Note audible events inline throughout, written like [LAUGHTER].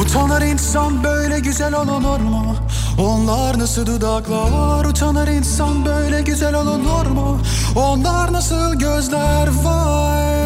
Utanır insan böyle güzel olunur mu? Onlar nasıl dudaklar Utanır insan böyle güzel olunur mu? Onlar nasıl gözler Vay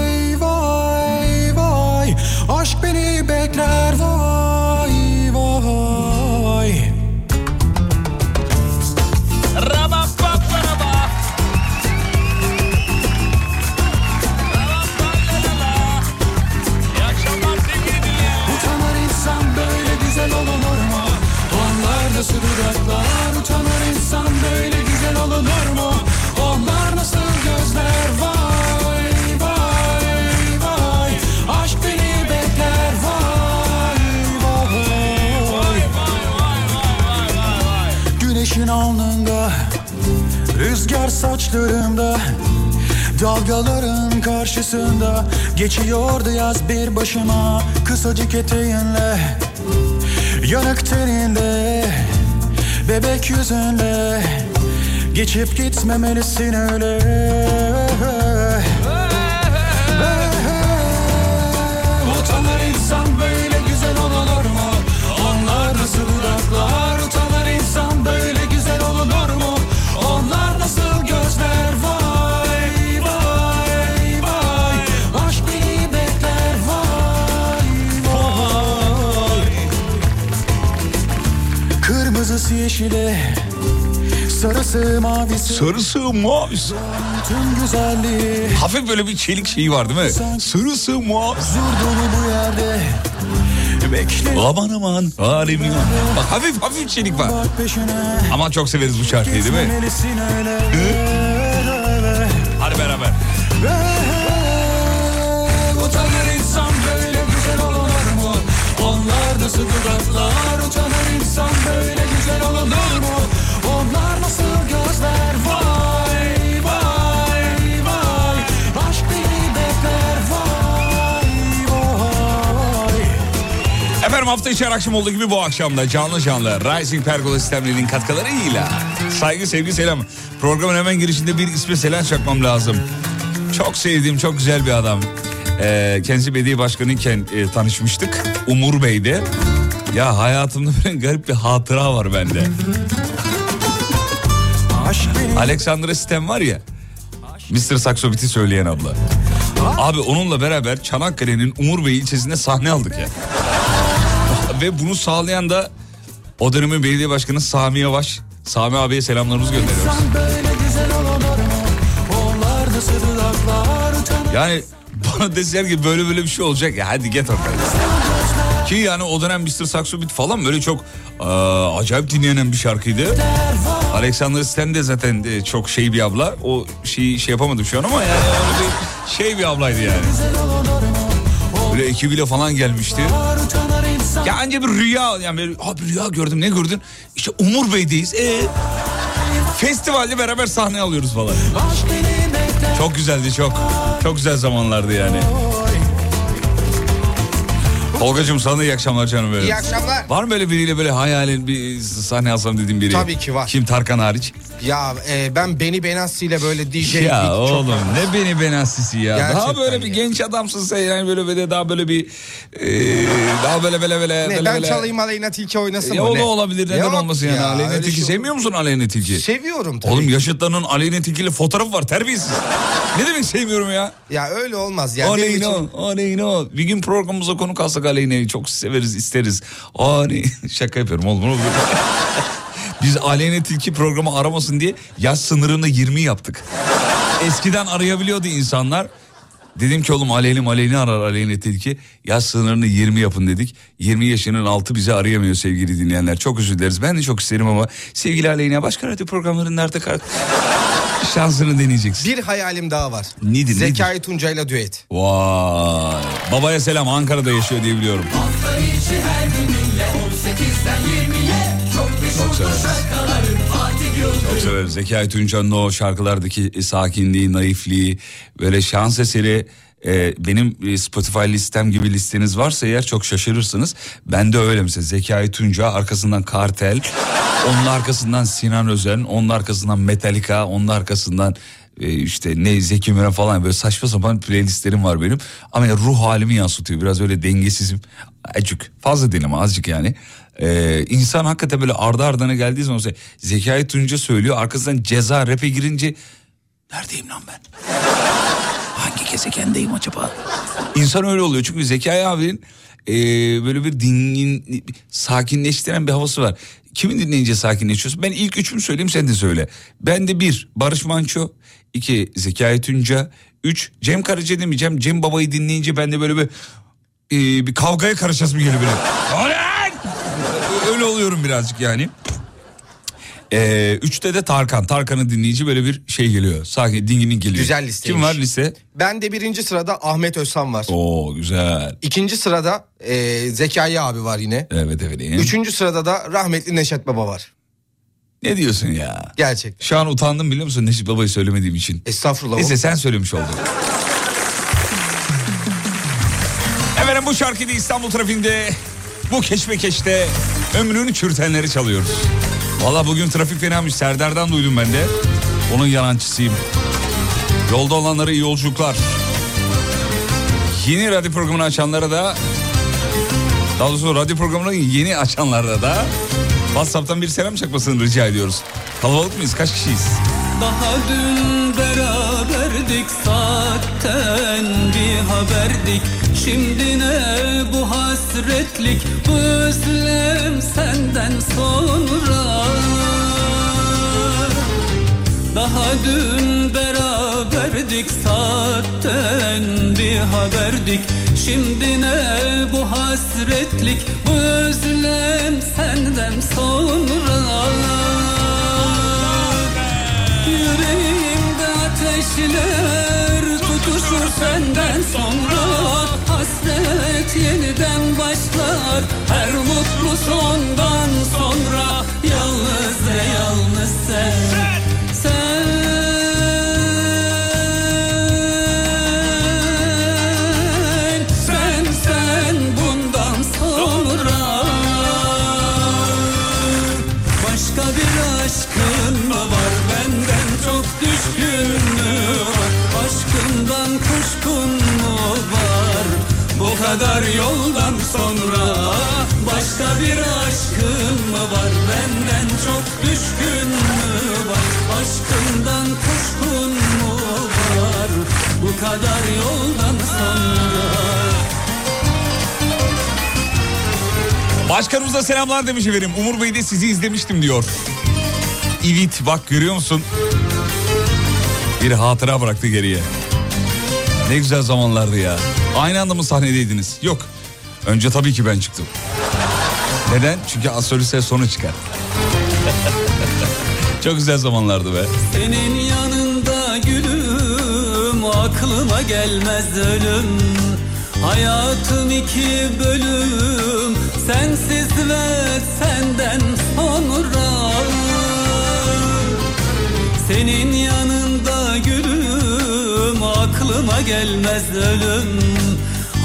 saçlarımda Dalgaların karşısında Geçiyordu yaz bir başıma Kısacık eteğinle. Yanık teninde Bebek yüzünle Geçip gitmemelisin öyle Kırmızısı yeşile Sarısı mavisi Sarısı mavisi. Tüm güzelliği Hafif böyle bir çelik şeyi var değil mi? Sarısı mavisi. Huzur dolu bu yerde Bekle Aman aman halim ya. Bak hafif hafif çelik var. bak peşine Ama çok severiz bu şarkıyı değil mi? Hadi beraber. Utanır insan böyle güzel olunur mu? Onlar nasıl dudaklar Efendim hafta içi akşam olduğu gibi bu akşam da canlı canlı Rising Pergola sistemlerinin katkılarıyla saygı sevgi selam. Programın hemen girişinde bir isme selam çakmam lazım. Çok sevdiğim çok güzel bir adam. Ee, kendisi belediye başkanıyken e, tanışmıştık. Umur Bey'de. Ya hayatımda [LAUGHS] böyle garip bir hatıra var bende. Alexandra Sistem var ya. Mr. Saxobit'i söyleyen abla. Abi onunla beraber Çanakkale'nin Umur Bey ilçesinde sahne aldık ya. Ve bunu sağlayan da o dönemin belediye başkanı Sami Yavaş. Sami abiye selamlarımızı gönderiyoruz. Yani bana deseler ki böyle böyle bir şey olacak ya hadi get oradan. Ki yani o dönem Mr. Saxobit falan böyle çok aa, acayip dinlenen bir şarkıydı. Alexander Stan de zaten de çok şey bir abla. O şeyi şey yapamadım şu an ama yani bir şey bir ablaydı yani. Böyle ekibiyle falan gelmişti. Ya anca bir rüya yani böyle, abi rüya gördüm ne gördün? İşte Umur Bey'deyiz. Ee, festivalde beraber sahne alıyoruz falan. Çok güzeldi çok. Çok güzel zamanlardı yani. Tolgacığım sana iyi akşamlar canım benim. İyi akşamlar. Var mı böyle biriyle böyle hayalin bir sahne alsam dediğin biri? Tabii ki var. Kim Tarkan hariç? Ya e, ben Beni Benassi ile böyle DJ ya çok- oğlum ne beni benassisi ya. daha Gerçekten böyle bir ya. genç adamsın sen yani böyle böyle daha böyle bir e, daha böyle böyle böyle Ne, böyle ben böyle. çalayım Aleyna Tilki oynasın Ya mı? o da olabilir neden Yok olmasın yani. ya, Aleyna Tilki şey- sevmiyor musun Aleyna Tilki? Seviyorum tabii. Oğlum yaşıtlarının Aleyna Tilki ile fotoğrafı var terbiyesiz. ne demek sevmiyorum ya? Ya öyle olmaz ya. Benim Aleyna, için- Aleyna. Bir gün programımıza konuk alsak Aleyna'yı çok severiz, isteriz. Aleyna. [LAUGHS] Şaka yapıyorum oğlum. Biz Aleyne Tilki programı aramasın diye yaş sınırını 20 yaptık. Eskiden arayabiliyordu insanlar. Dedim ki oğlum aleyhim aleyhine arar aleyhine tilki. Yaş sınırını 20 yapın dedik. 20 yaşının altı bizi arayamıyor sevgili dinleyenler. Çok özür dileriz. Ben de çok isterim ama sevgili aleyhine başka radyo programlarında artık şansını deneyeceksin. Bir hayalim daha var. Nedir? Zekai nedir? Tuncay'la düet. Vay. Babaya selam Ankara'da yaşıyor diye biliyorum. Hafta içi her gün 18'den 20 severim. Çok severim. Zekai Tuncan'ın o şarkılardaki sakinliği, naifliği, böyle şans eseri e, benim e, Spotify listem gibi listeniz varsa eğer çok şaşırırsınız. Ben de öyle mesela Zekai Tunca arkasından Kartel, onun arkasından Sinan Özen, onun arkasından Metallica, onun arkasından e, işte ne Zeki Müren falan böyle saçma sapan playlistlerim var benim. Ama ya ruh halimi yansıtıyor biraz öyle dengesizim. Azıcık fazla değil ama azıcık yani. Ee, insan hakikaten böyle ardı ardına geldiği zaman mesela Zekai Tunca söylüyor arkasından ceza rap'e girince neredeyim lan ben? Hangi gezegendeyim acaba? İnsan öyle oluyor çünkü Zekai abinin e, böyle bir dingin, sakinleştiren bir havası var. Kimin dinleyince sakinleşiyorsun? Ben ilk üçümü söyleyeyim sen de söyle. Ben de bir Barış Manço, iki Zekai Tunca, üç Cem Karaca demeyeceğim. Cem Baba'yı dinleyince ben de böyle bir e, bir kavgaya karışasım geliyor böyle. Öyle oluyorum birazcık yani. Ee, üçte de Tarkan. Tarkan'ı dinleyici böyle bir şey geliyor. Sakin dinginin geliyor. Güzel listeymiş. Kim var liste? Ben de birinci sırada Ahmet Özhan var. Oo güzel. İkinci sırada e, Zekai abi var yine. Evet efendim. Üçüncü sırada da rahmetli Neşet Baba var. Ne diyorsun ya? Gerçekten. Şu an utandım biliyor musun Neşet Baba'yı söylemediğim için. Estağfurullah. Neyse sen söylemiş oldun. Efendim bu şarkıyı İstanbul trafiğinde bu keşmekeşte ömrünü çürütenleri çalıyoruz. Valla bugün trafik fenamış Serdar'dan duydum ben de. Onun yalancısıyım. Yolda olanlara iyi yolculuklar. Yeni radyo programını açanlara da daha doğrusu radyo programını yeni açanlara da WhatsApp'tan bir selam çakmasını rica ediyoruz. Kalabalık mıyız? Kaç kişiyiz? Daha dün beraberdik zaten bir haberdik Şimdi ne bu hasretlik? Bu özlem senden sonra. Daha dün beraberdik zaten bir haberdik. Şimdi ne bu hasretlik? Bu özlem senden sonra. Yüreğimde ateşler tutuşur senden sonra Hasret yeniden başlar. Her mutlu sondan sonra Yalnız ve yalnız sen. Sen Sen sen kadar yoldan sonra Başka bir aşkın mı var benden çok düşkün mü var Aşkından kuşkun mu var bu kadar yoldan sonra Başkanımıza selamlar demiş efendim. Umur Bey de sizi izlemiştim diyor. Evet bak görüyor musun? Bir hatıra bıraktı geriye. Ne güzel zamanlardı ya. Aynı anda mı sahnedeydiniz? Yok. Önce tabii ki ben çıktım. Neden? Çünkü asolise sonu çıkar. [LAUGHS] Çok güzel zamanlardı be. Senin yanında gülüm aklıma gelmez ölüm Hayatım iki bölüm sensiz ve senden sonra Senin yanında aklıma gelmez ölüm.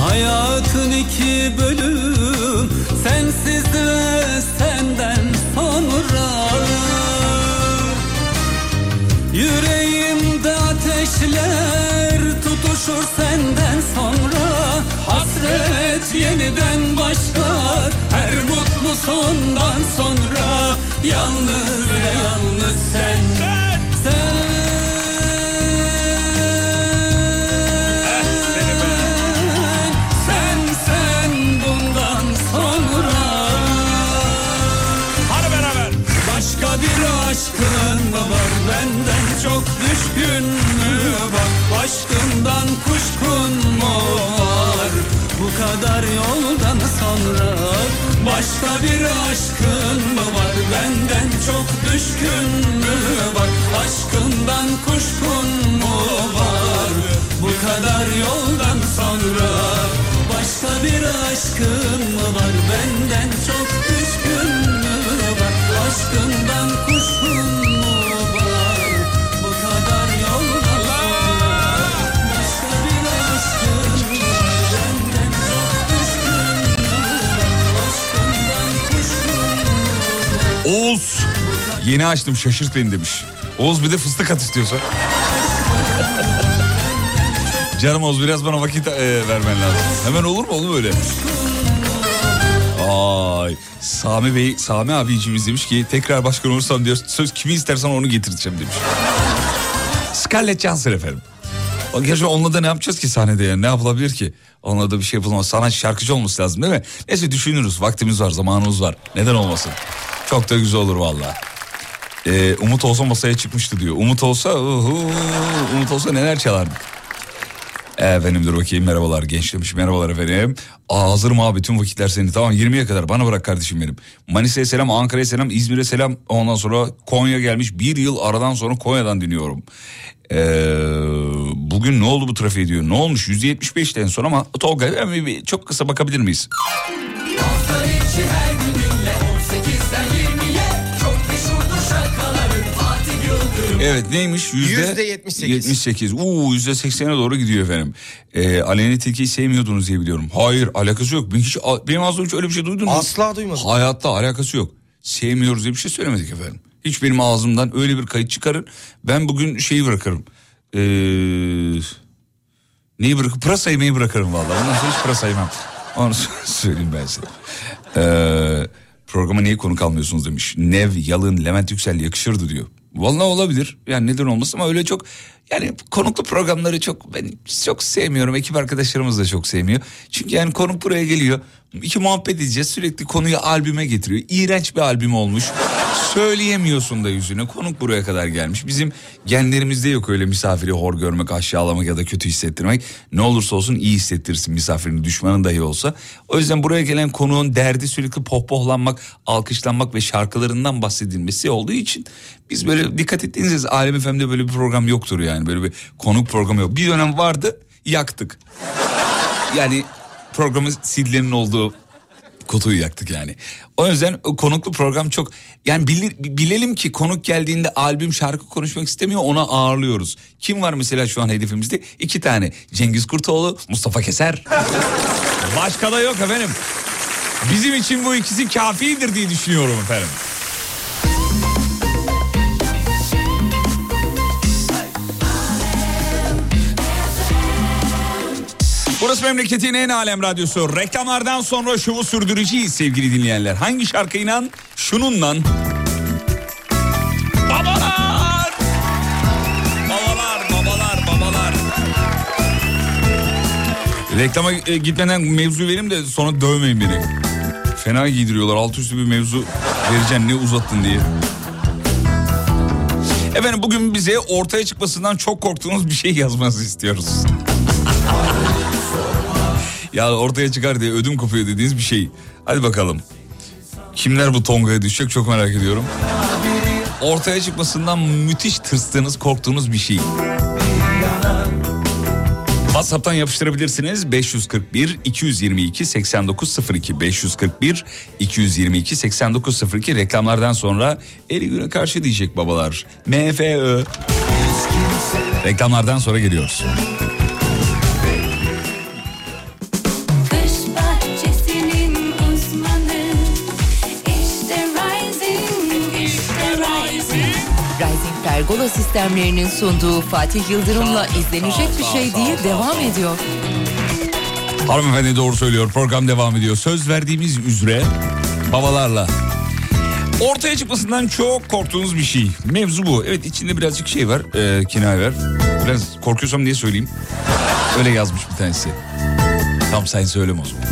Hayatın iki bölüm sensiz ve senden sonra. Yüreğimde ateşler tutuşur senden sonra. Hasret yeniden başlar her mutlu sondan sonra. Yalnız ve yalnız sen. Sen aşkın mı var? Benden çok düşkün mü var? Aşkından kuşkun mu var? Bu kadar yoldan sonra Başka bir aşkın mı var? Benden çok düşkün mü var? Aşkından kuşkun mu var? Bu kadar yoldan sonra Başka bir aşkın mı var? Benden çok düşkün mü Aşkından kuşkun mu var bu kadar yoldan sonra Başka bir aşkın mı var benden çok düşkün mü var Aşkından kuşkun mu var Oğuz. Yeni açtım şaşırt beni demiş. Oğuz bir de fıstık at istiyorsa. [LAUGHS] Canım Oğuz biraz bana vakit e, vermen lazım. Hemen olur mu oğlum öyle? Ay Sami Bey, Sami abicimiz demiş ki tekrar başkan olursam diyor söz kimi istersen onu getireceğim demiş. Scarlett Johansson efendim. Gerçi onunla da ne yapacağız ki sahnede yani ne yapılabilir ki? Onunla da bir şey yapılmaz. Sana şarkıcı olması lazım değil mi? Neyse düşünürüz vaktimiz var zamanımız var. Neden olmasın? Çok da güzel olur valla. Ee, Umut olsa masaya çıkmıştı diyor. Umut olsa uhu, Umut olsa neler çalardık. Efendim dur bakayım. Merhabalar genç demiş merhabalar efendim. Aa, hazırım abi. Tüm vakitler seni tamam 20'ye kadar. Bana bırak kardeşim benim. Manisa'ya selam Ankara'ya selam İzmir'e selam. Ondan sonra Konya gelmiş. Bir yıl aradan sonra Konya'dan dinliyorum. Ee, bugün ne oldu bu trafiğe diyor. Ne olmuş? %75'ten sonra ama Tolga çok kısa bakabilir miyiz? Hafta içi her gününle Evet neymiş? Yüzde Yüzde 78. 78. Uuu yüzde 80'e doğru gidiyor efendim. Ee, Aleyna Tilki'yi sevmiyordunuz diye biliyorum. Hayır alakası yok. Ben hiç, benim ağzımda hiç öyle bir şey duydun mu? Asla duymadım. Hayatta alakası yok. Sevmiyoruz diye bir şey söylemedik efendim. Hiç benim ağzımdan öyle bir kayıt çıkarın. Ben bugün şeyi bırakırım. Ee, neyi bırakırım? Pırasa yemeği bırakırım vallahi. Ondan sonra hiç pırasa yemem. Onu [LAUGHS] söyleyeyim ben size. Ee, programa niye konu kalmıyorsunuz demiş. Nev, Yalın, Levent Yüksel yakışırdı diyor. Vallahi olabilir. Yani neden olmasın ama öyle çok yani konuklu programları çok ben çok sevmiyorum. Ekip arkadaşlarımız da çok sevmiyor. Çünkü yani konuk buraya geliyor. İki muhabbet edeceğiz. Sürekli konuyu albüme getiriyor. İğrenç bir albüm olmuş. Söyleyemiyorsun da yüzüne. Konuk buraya kadar gelmiş. Bizim genlerimizde yok öyle misafiri hor görmek, aşağılamak ya da kötü hissettirmek. Ne olursa olsun iyi hissettirsin misafirini düşmanın dahi olsa. O yüzden buraya gelen konuğun derdi sürekli pohpohlanmak, alkışlanmak ve şarkılarından bahsedilmesi olduğu için biz böyle dikkat ettiğiniz Alem FM'de böyle bir program yoktur yani. Böyle bir konuk programı yok. Bir dönem vardı yaktık. Yani programı CD'lerin olduğu kutuyu yaktık yani. O yüzden konuklu program çok yani bilir, bilelim ki konuk geldiğinde albüm şarkı konuşmak istemiyor ona ağırlıyoruz. Kim var mesela şu an hedefimizde? İki tane. Cengiz Kurtoğlu, Mustafa Keser. Başka da yok efendim. Bizim için bu ikisi kafidir diye düşünüyorum efendim. Burası memleketin en alem radyosu. Reklamlardan sonra şovu sürdüreceğiz sevgili dinleyenler. Hangi şarkıyla? Şununla. Babalar! Babalar, babalar, babalar. Reklama e, gitmeden mevzu vereyim de sonra dövmeyin beni. Fena giydiriyorlar. Alt üstü bir mevzu vereceksin ne uzattın diye. Efendim bugün bize ortaya çıkmasından çok korktuğunuz bir şey yazmanızı istiyoruz. Ya ortaya çıkar diye ödüm kopuyor dediğiniz bir şey. Hadi bakalım. Kimler bu tongaya düşecek çok merak ediyorum. Ortaya çıkmasından müthiş tırstığınız, korktuğunuz bir şey. WhatsApp'tan yapıştırabilirsiniz 541 222 8902 541 222 8902 reklamlardan sonra eli güne karşı diyecek babalar. MFÖ. Reklamlardan sonra geliyoruz. Pergola sistemlerinin sunduğu Fatih Yıldırım'la izlenecek bir şey değil devam ediyor. Hanımefendi doğru söylüyor. Program devam ediyor. Söz verdiğimiz üzere babalarla. Ortaya çıkmasından çok korktuğunuz bir şey. Mevzu bu. Evet içinde birazcık şey var. E, kinaye var. Biraz korkuyorsam diye söyleyeyim. Öyle yazmış bir tanesi. Tam sen söyleme o zaman.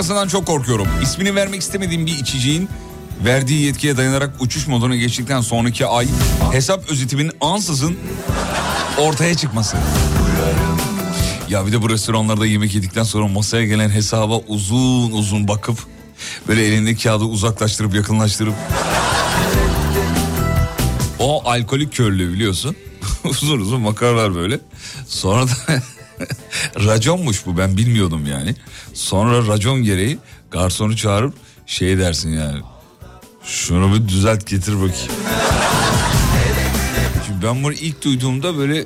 Çıkmasından çok korkuyorum. İsmini vermek istemediğim bir içeceğin verdiği yetkiye dayanarak uçuş moduna geçtikten sonraki ay hesap özetimin ansızın ortaya çıkması. Ya bir de bu restoranlarda yemek yedikten sonra masaya gelen hesaba uzun uzun bakıp böyle elindeki kağıdı uzaklaştırıp yakınlaştırıp o alkolik körlüğü biliyorsun. [LAUGHS] uzun uzun bakarlar böyle. Sonra da raconmuş bu ben bilmiyordum yani. Sonra racon gereği garsonu çağırıp şey dersin yani. Şunu bir düzelt getir bakayım. Şimdi ben bunu ilk duyduğumda böyle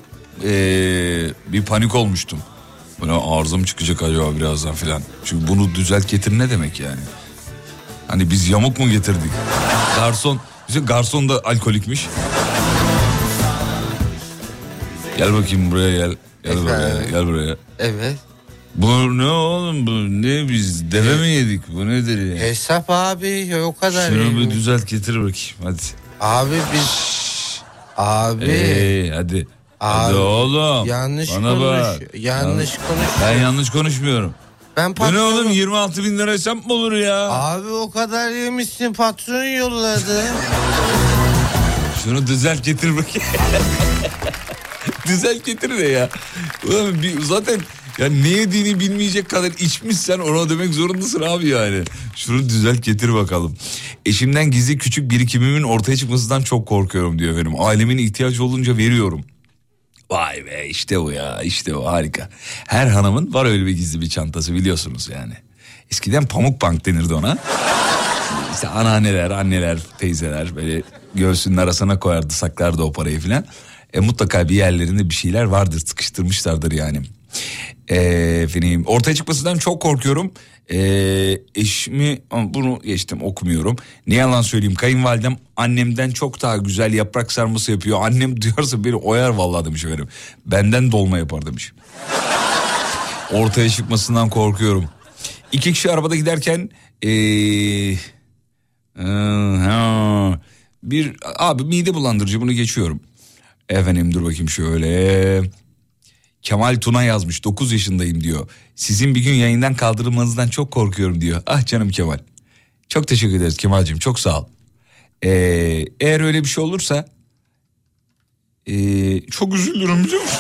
eee, bir panik olmuştum. Böyle arızam çıkacak acaba birazdan filan. Çünkü bunu düzelt getir ne demek yani? Hani biz yamuk mu getirdik? Garson, bizim garson da alkolikmiş. Gel bakayım buraya gel. Gel buraya, gel buraya. Evet. Bu ne oğlum bu ne biz deve mi yedik bu nedir ya? Hesap abi o kadar. Şunu bir düzelt getir bakayım hadi. Abi biz... Abi. Ee, hadi. Hadi Abi, oğlum. yanlış Bana konuş- bak. yanlış Yan- konuş. Ben yanlış konuşmuyorum. Ben Bu ne patron... oğlum 26 bin lira hesap mı olur ya? Abi o kadar yemişsin patron yolladı. Şunu düzelt getir bakayım. [LAUGHS] düzelt getir de ya. Ulan bir, zaten ya ne yediğini bilmeyecek kadar içmişsen ona demek zorundasın abi yani. Şunu düzelt getir bakalım. Eşimden gizli küçük birikimimin ortaya çıkmasından çok korkuyorum diyor efendim. Ailemin ihtiyacı olunca veriyorum. Vay be işte bu ya işte bu harika. Her hanımın var öyle bir gizli bir çantası biliyorsunuz yani. Eskiden pamuk bank denirdi ona. İşte anneanneler, anneler, teyzeler böyle göğsünün arasına koyardı saklardı o parayı filan. E, mutlaka bir yerlerinde bir şeyler vardır sıkıştırmışlardır yani. E, efendim ortaya çıkmasından çok korkuyorum. E, eşimi bunu geçtim okumuyorum. Ne yalan söyleyeyim kayınvalidem annemden çok daha güzel yaprak sarması yapıyor. Annem duyarsa beni oyar vallahi demiş efendim. Benden dolma yapar demiş. Ortaya çıkmasından korkuyorum. İki kişi arabada giderken ee, ha, bir abi mide bulandırıcı bunu geçiyorum. Efendim dur bakayım şöyle. Kemal Tuna yazmış 9 yaşındayım diyor. Sizin bir gün yayından kaldırılmanızdan çok korkuyorum diyor. Ah canım Kemal. Çok teşekkür ederiz Kemal'cim çok sağ ol. Ee, eğer öyle bir şey olursa ee, çok üzülürüm biliyor musun?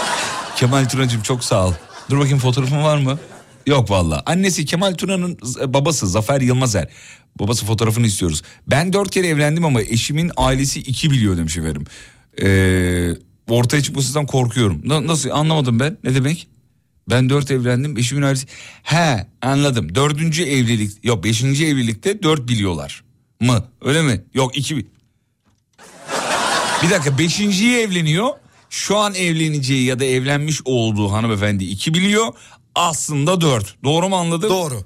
[LAUGHS] Kemal Tuna'cığım çok sağ ol. Dur bakayım fotoğrafın var mı? Yok valla. Annesi Kemal Tuna'nın z- babası Zafer Yılmazer. Babası fotoğrafını istiyoruz. Ben dört kere evlendim ama eşimin ailesi iki biliyor demiş efendim. Ee, ortaya çıkmasından korkuyorum. Na- nasıl anlamadım ben ne demek? Ben dört evlendim eşimin ailesi. He anladım. Dördüncü evlilik yok beşinci evlilikte dört biliyorlar mı? Öyle mi? Yok iki bi- bir dakika beşinciyi evleniyor. Şu an evleneceği ya da evlenmiş olduğu hanımefendi iki biliyor. Aslında dört. Doğru mu anladım? Doğru.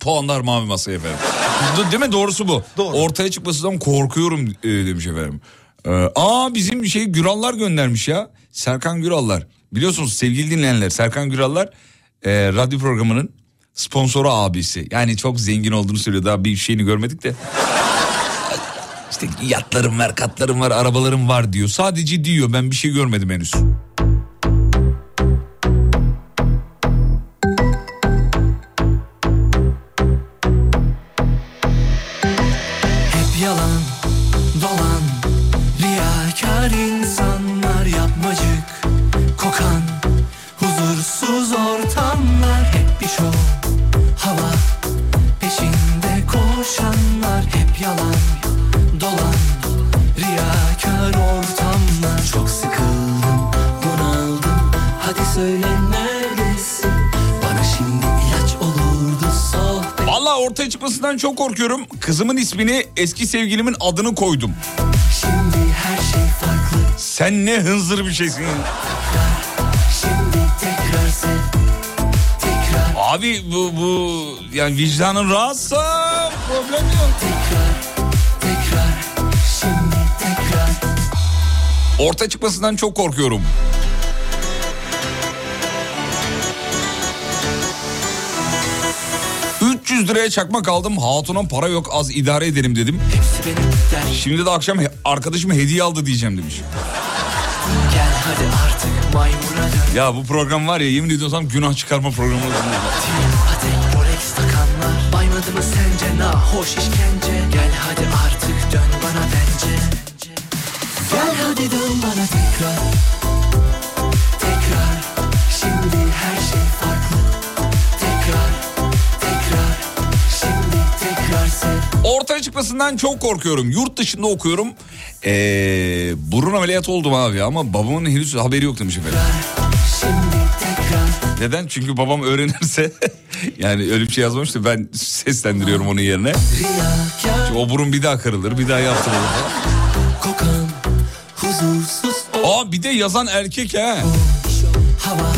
Puanlar mavi masaya efendim. [LAUGHS] Değil mi? Doğrusu bu. Doğru. Ortaya çıkmasından korkuyorum e, demiş efendim. Ee, aa bizim şey Gürallar göndermiş ya. Serkan Gürallar. Biliyorsunuz sevgili dinleyenler Serkan Gürallar e, radyo programının sponsoru abisi. Yani çok zengin olduğunu söylüyor. Daha bir şeyini görmedik de. [LAUGHS] İşte yatlarım var, katlarım var, arabalarım var diyor. Sadece diyor ben bir şey görmedim henüz. Kokan, huzursuz ortamlar hep bir şov, hava, peşinde koşanlar hep yalan, dolan, riyakar ortamlar çok sıkıldım, bunaldım, hadi söyle neredesin, bana şimdi ilaç olurdu sohbet. Vallahi ortaya çıkmasından çok korkuyorum. Kızımın ismini eski sevgilimin adını koydum. Şimdi her şey farklı Sen ne hınzır bir şeysin. Abi bu bu yani vicdanın rahatsa problem yok. tekrar Ortaya çıkmasından çok korkuyorum. ...300 liraya çakmak aldım. Hatuna para yok az idare edelim dedim. Şimdi de akşam arkadaşım hediye aldı diyeceğim demiş. Gel hadi artık Ya bu program var ya yemin ediyorsam günah çıkarma programı. Takanlar Baymadı mı sence nahoş işkence Gel hadi artık dön bana bence Gel hadi dön bana Tekrar Ortaya çıkmasından çok korkuyorum. Yurt dışında okuyorum. Ee, burun ameliyatı oldum abi ama babamın henüz haberi yok demiş efendim. Neden? Çünkü babam öğrenirse [LAUGHS] yani öyle bir şey yazmamıştı ben seslendiriyorum onun yerine. Riyakar O burun bir daha kırılır bir daha yaptırılır Aa bir de yazan erkek ha. hava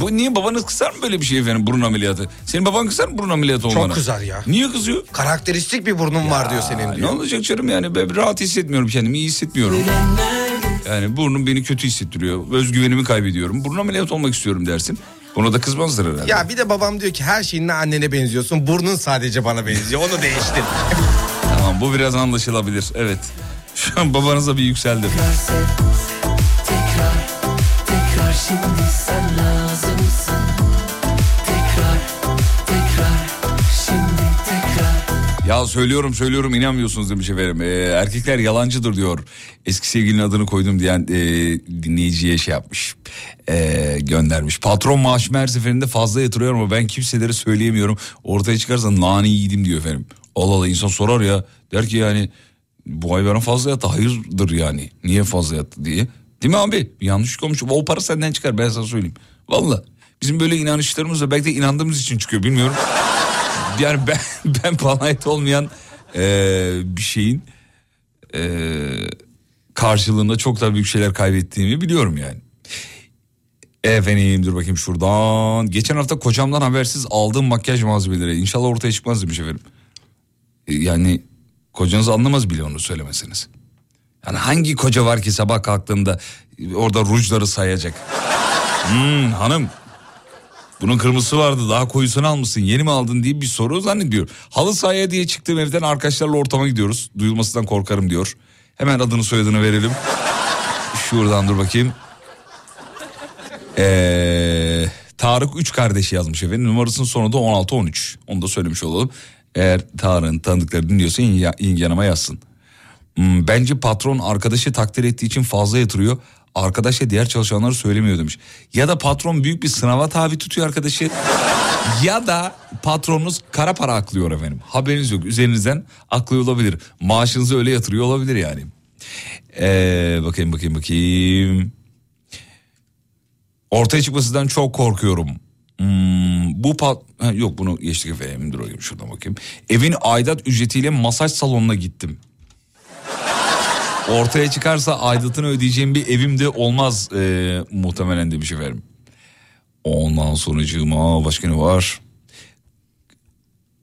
bu niye babanız kısar mı böyle bir şey efendim burun ameliyatı? Senin baban kısar mı burun ameliyatı olmana? kızar ya. Niye kızıyor? Karakteristik bir burnun var diyor senin Aa, ne diyor. olacak canım yani ben rahat hissetmiyorum kendimi iyi hissetmiyorum. Yani burnum beni kötü hissettiriyor. Özgüvenimi kaybediyorum. Burun ameliyatı olmak istiyorum dersin. Buna da kızmazlar herhalde. Ya bir de babam diyor ki her şeyinle annene benziyorsun. Burnun sadece bana benziyor. Onu değiştir. [LAUGHS] Tamam bu biraz anlaşılabilir evet. Şu an babanıza bir yükseldi. tekrar Tekrar Tekrar şimdi sen Ya söylüyorum söylüyorum inanmıyorsunuz demiş efendim. Ee, erkekler yalancıdır diyor. Eski sevgilinin adını koydum diyen e, dinleyiciye şey yapmış. Ee, göndermiş. Patron maaşımı her seferinde fazla yatırıyor ama ben kimselere söyleyemiyorum. Ortaya çıkarsa nane yedim diyor efendim. Allah Allah insan sorar ya. Der ki yani bu ay bana fazla yattı. Hayırdır yani. Niye fazla yattı diye. Değil mi abi? Bir yanlışlık olmuş. O para senden çıkar ben sana söyleyeyim. Valla. Bizim böyle inanışlarımız da belki de inandığımız için çıkıyor bilmiyorum. Yani ben, [LAUGHS] ben bana olmayan eee, bir şeyin eee, karşılığında çok daha büyük şeyler kaybettiğimi biliyorum yani. Efendim dur bakayım şuradan. Geçen hafta kocamdan habersiz aldığım makyaj malzemeleri inşallah ortaya çıkmaz demiş efendim. E, Yani kocanız anlamaz bile onu söylemeseniz. Yani hangi koca var ki sabah kalktığında orada rujları sayacak? Hmm, hanım bunun kırmızısı vardı daha koyusunu almışsın yeni mi aldın diye bir soru zannediyor. Halı sahaya diye çıktığım evden arkadaşlarla ortama gidiyoruz. Duyulmasından korkarım diyor. Hemen adını soyadını verelim. Şuradan dur bakayım. Ee, Tarık 3 kardeşi yazmış efendim. Numarasının sonu da 16-13. Onu da söylemiş olalım. Eğer Tarık'ın tanıdıkları dinliyorsa in, yanıma yazsın. Hmm, bence patron arkadaşı takdir ettiği için fazla yatırıyor. Arkadaş da diğer çalışanları söylemiyor demiş. Ya da patron büyük bir sınava tabi tutuyor arkadaşı. ya da patronunuz kara para aklıyor efendim. Haberiniz yok. Üzerinizden aklıyor olabilir. Maaşınızı öyle yatırıyor olabilir yani. Ee, bakayım bakayım bakayım. Ortaya çıkmasından çok korkuyorum. Hmm, bu pat... Ha, yok bunu geçtik efendim. Dur bakayım şuradan bakayım. Evin aidat ücretiyle masaj salonuna gittim. Ortaya çıkarsa aidatını ödeyeceğim bir evim de olmaz e, muhtemelen demiş efendim. Ondan sonucuma başka ne var?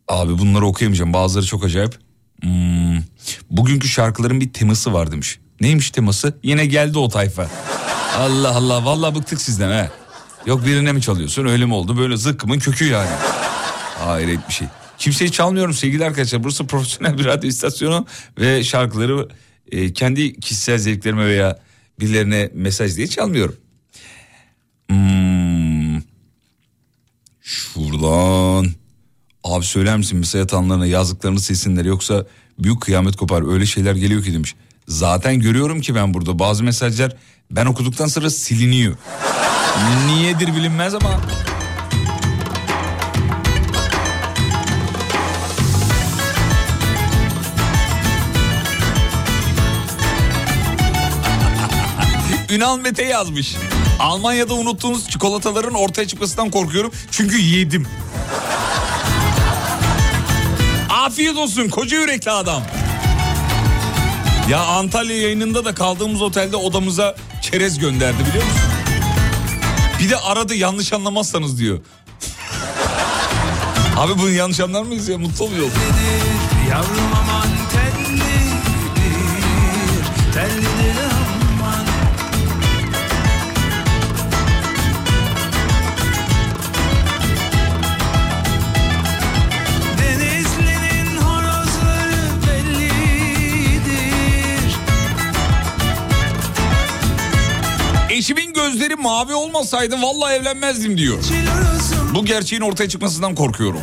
Abi bunları okuyamayacağım bazıları çok acayip. Hmm, bugünkü şarkıların bir teması var demiş. Neymiş teması? Yine geldi o tayfa. Allah Allah vallahi bıktık sizden ha. Yok birine mi çalıyorsun öyle mi oldu böyle zıkkımın kökü yani. Hayret bir şey. Kimseyi çalmıyorum sevgili arkadaşlar. Burası profesyonel bir radyo istasyonu ve şarkıları e, kendi kişisel zevklerime veya birilerine mesaj diye çalmıyorum. Hmm. Şuradan. Abi söyler misin mesaj atanlarına yazdıklarını silsinler yoksa büyük kıyamet kopar öyle şeyler geliyor ki demiş. Zaten görüyorum ki ben burada bazı mesajlar ben okuduktan sonra siliniyor. Niyedir bilinmez ama Ünal Mete yazmış. Almanya'da unuttuğunuz çikolataların ortaya çıkmasından korkuyorum. Çünkü yedim. Afiyet olsun koca yürekli adam. Ya Antalya yayınında da kaldığımız otelde odamıza çerez gönderdi biliyor musun? Bir de aradı yanlış anlamazsanız diyor. Abi bunu yanlış anlar mıyız ya mutlu oluyor. Yavrum aman Eşimin gözleri mavi olmasaydı vallahi evlenmezdim diyor. Bu gerçeğin ortaya çıkmasından korkuyorum.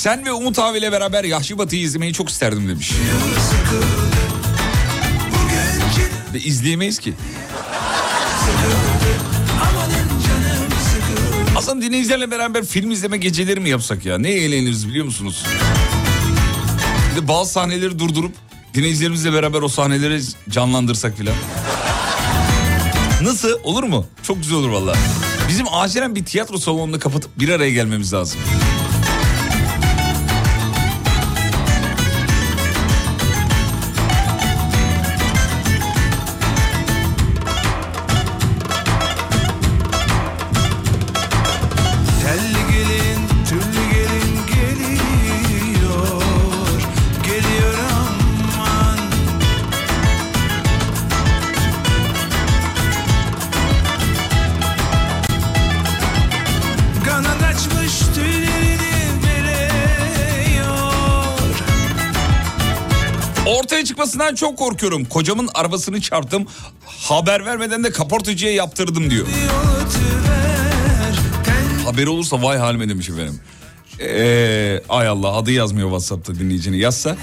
Sen ve Umut abiyle beraber Yahşi Batı'yı izlemeyi çok isterdim demiş. Ve izleyemeyiz ki. Aslında dinleyicilerle beraber film izleme geceleri mi yapsak ya? Ne eğleniriz biliyor musunuz? Bir bazı sahneleri durdurup dinleyicilerimizle beraber o sahneleri canlandırsak filan. Nasıl? Olur mu? Çok güzel olur valla. Bizim acilen bir tiyatro salonunu kapatıp bir araya gelmemiz lazım. Ortaya çıkmasından çok korkuyorum. Kocamın arabasını çarptım. Haber vermeden de kaportacıya yaptırdım diyor. Haberi olursa vay halime demiş efendim. Ee, ay Allah adı yazmıyor WhatsApp'ta dinleyicini. Yazsa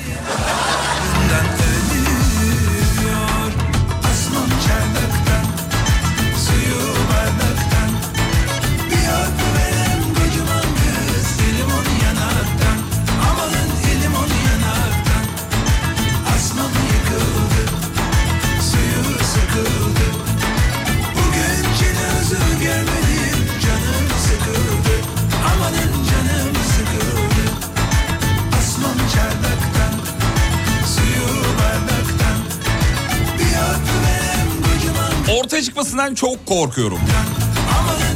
çıkmasından çok korkuyorum.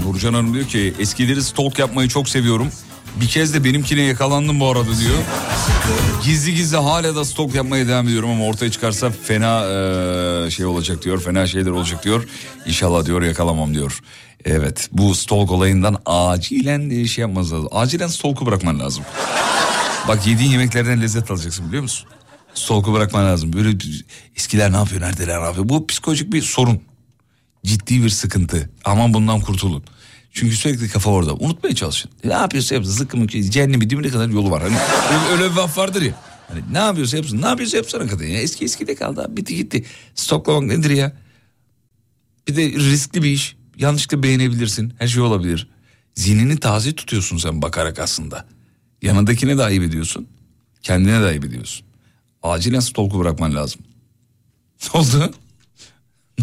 Nurcan Hanım diyor ki eskileri stalk yapmayı çok seviyorum. Bir kez de benimkine yakalandım bu arada diyor. Gizli gizli hala da stalk yapmaya devam ediyorum ama ortaya çıkarsa fena şey olacak diyor. Fena şeyler olacak diyor. İnşallah diyor yakalamam diyor. Evet bu stalk olayından acilen şey yapmaz lazım. Acilen stalk'u bırakman lazım. Bak yediğin yemeklerden lezzet alacaksın biliyor musun? Stalk'u bırakman lazım. Böyle eskiler ne yapıyor neredeler ne yapıyor. Bu psikolojik bir sorun. Ciddi bir sıkıntı. Aman bundan kurtulun. Çünkü sürekli kafa orada. Unutmaya çalışın. Ne yapıyorsa yapsın. Zıkkımın cehennemi dibine kadar yolu var. Hani öyle, bir laf vardır ya. Hani ne yapıyorsa yapsın. Ne yapıyorsa yapsana kadın ya. Eski eskide kaldı. Bitti gitti. Stoklamak nedir ya? Bir de riskli bir iş. Yanlışlıkla beğenebilirsin. Her şey olabilir. Zihnini taze tutuyorsun sen bakarak aslında. Yanındakine de ayıp ediyorsun. Kendine de ayıp ediyorsun. Acilen stalk'u bırakman lazım. [LAUGHS] Ne oldu?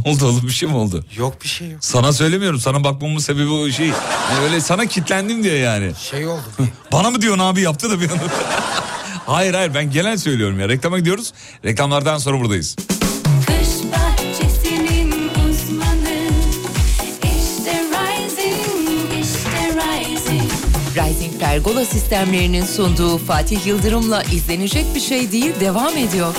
Ne oldu oğlum bir şey mi oldu? Yok bir şey yok. Sana söylemiyorum. Sana bakmamın sebebi o şey. Yani öyle sana kitlendim diye yani. Şey oldu. [LAUGHS] Bana mı diyorsun abi yaptı da bir anda. [LAUGHS] hayır hayır ben genel söylüyorum ya. Reklama gidiyoruz. Reklamlardan sonra buradayız. Kış bahçesinin uzmanı İşte Rising, işte Rising Rising Pergola sistemlerinin sunduğu Fatih Yıldırım'la izlenecek bir şey değil devam ediyor.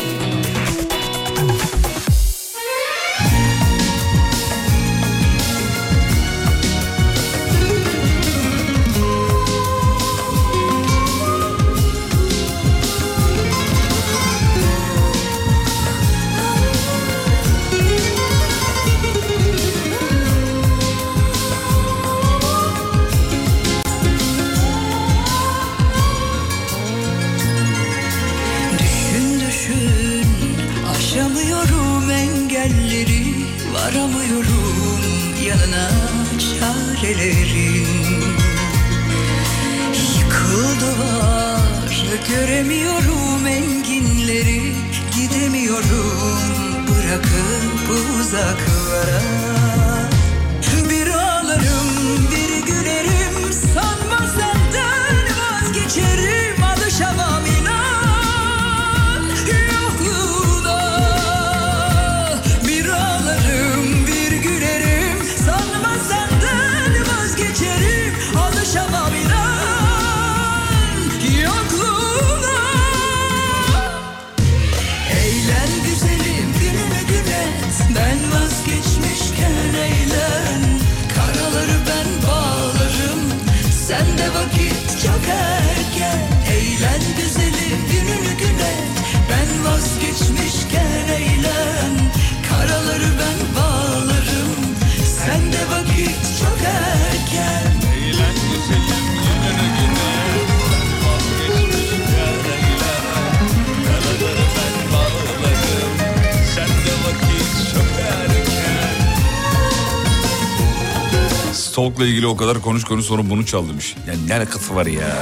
Stalk'la ilgili o kadar konuş konuş sonra bunu çal demiş. Yani ne alakası var ya?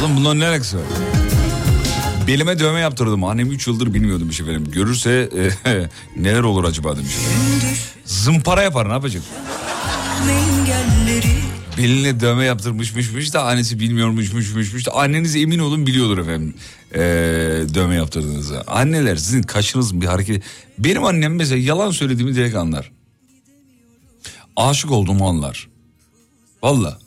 Oğlum bunların ne alakası var? Belime dövme yaptırdım. Annem 3 yıldır bilmiyor demiş efendim. Görürse e, [LAUGHS] neler olur acaba demiş. Zımpara yapar ne yapacak? Beline dövme yaptırmışmışmış da annesi bilmiyormuşmuşmuş da anneniz emin olun biliyordur efendim ee, dövme yaptırdığınızı. Anneler sizin kaşınız bir hareket. Benim annem mesela yalan söylediğimi direkt anlar. Aşık olduğumu anlar. Valla.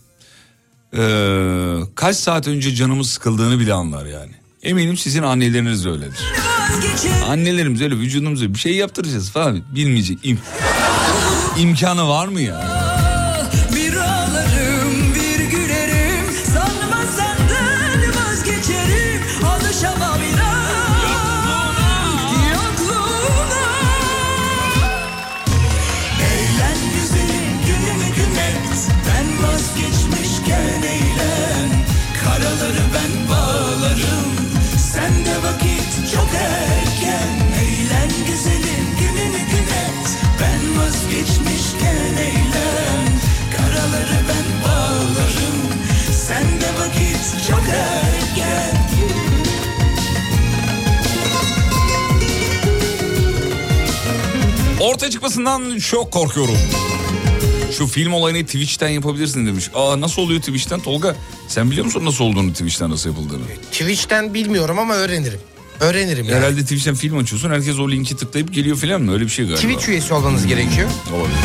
Ee, kaç saat önce canımız sıkıldığını bile anlar yani. Eminim sizin anneleriniz de öyledir. Annelerimiz öyle vücudumuza bir şey yaptıracağız falan bilmeyecek. İm- imkanı var mı ya? Bir Ortaya çıkmasından çok korkuyorum. Şu film olayını Twitch'ten yapabilirsin demiş. Aa nasıl oluyor Twitch'ten Tolga? Sen biliyor musun nasıl olduğunu Twitch'ten nasıl yapıldığını? Twitch'ten bilmiyorum ama öğrenirim. Öğrenirim yani. Herhalde Twitch'ten film açıyorsun. Herkes o linki tıklayıp geliyor falan mı? Öyle bir şey galiba. Twitch üyesi olmanız gerekiyor. Olabilir.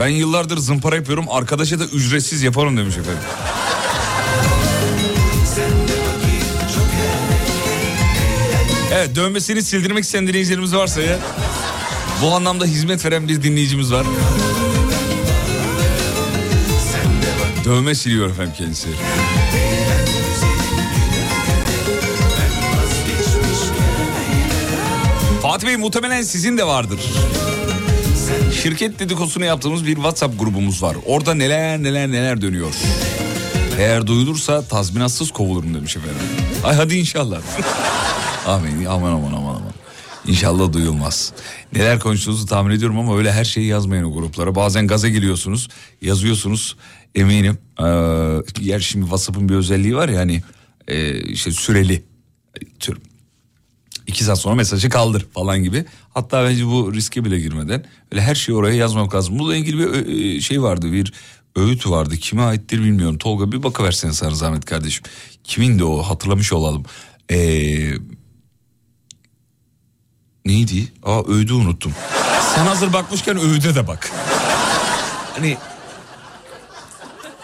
Ben yıllardır zımpara yapıyorum. Arkadaşa da ücretsiz yaparım demiş efendim. Evet dövmesini sildirmek isteyen dinleyicilerimiz varsa ya. Bu anlamda hizmet veren bir dinleyicimiz var. Dövme siliyor efendim kendisi. Fatih Bey muhtemelen sizin de vardır. Şirket dedikodusunu yaptığımız bir WhatsApp grubumuz var. Orada neler neler neler dönüyor. Eğer duyulursa tazminatsız kovulurum demiş efendim. Ay hadi inşallah. [LAUGHS] Amin aman aman aman aman. İnşallah duyulmaz. Neler konuştuğunuzu tahmin ediyorum ama öyle her şeyi yazmayın o gruplara. Bazen gaza geliyorsunuz, yazıyorsunuz. Eminim. Ee, yer şimdi WhatsApp'ın bir özelliği var ya hani e, işte süreli. Tür, iki saat sonra mesajı kaldır falan gibi. Hatta bence bu riske bile girmeden öyle her şeyi oraya yazmamak lazım. Bununla ilgili bir şey vardı bir öğüt vardı. Kime aittir bilmiyorum. Tolga bir bakıversene sana zahmet kardeşim. Kimin de o hatırlamış olalım. Ee, neydi? Aa öğüdü unuttum. Sen hazır bakmışken öğüde de bak. Hani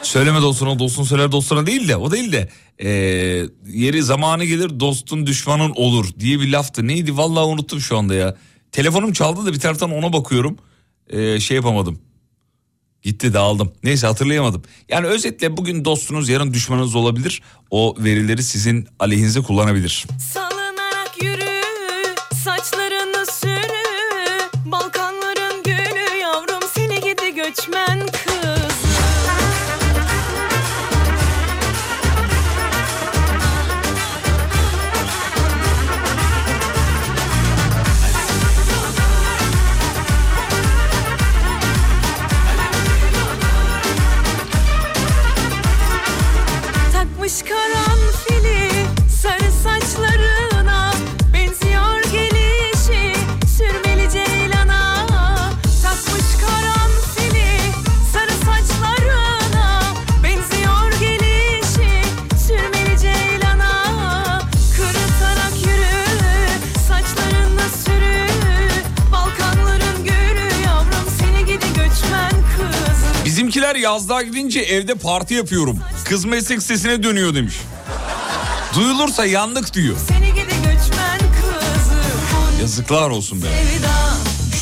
Söyleme dostuna dostun söyler dostuna değil de o değil de e, yeri zamanı gelir dostun düşmanın olur diye bir laftı. Neydi vallahi unuttum şu anda ya. Telefonum çaldı da bir taraftan ona bakıyorum E, şey yapamadım. Gitti dağıldım. Neyse hatırlayamadım. Yani özetle bugün dostunuz yarın düşmanınız olabilir. O verileri sizin aleyhinize kullanabilir. Salınarak yazlığa gidince evde parti yapıyorum. Kız meslek sesine dönüyor demiş. Duyulursa yandık diyor. Yazıklar olsun be.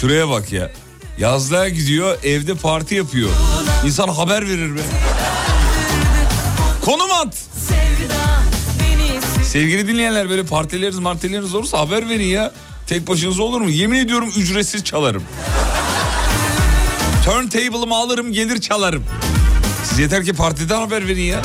Şuraya bak ya. Yazlığa gidiyor evde parti yapıyor. İnsan haber verir be. Konum at. Sevgili dinleyenler böyle partileriniz martileriniz olursa haber verin ya. Tek başınıza olur mu? Yemin ediyorum ücretsiz çalarım. Turntable'ımı alırım gelir çalarım. Siz yeter ki partiden haber verin ya.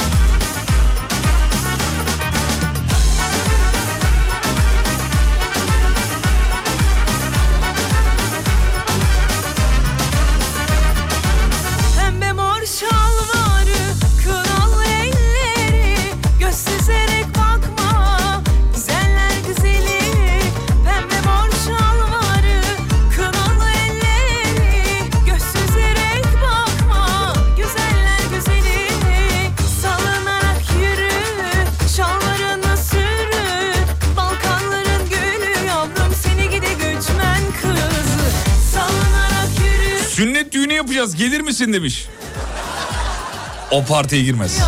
Yapacağız gelir misin demiş. O partiye girmez.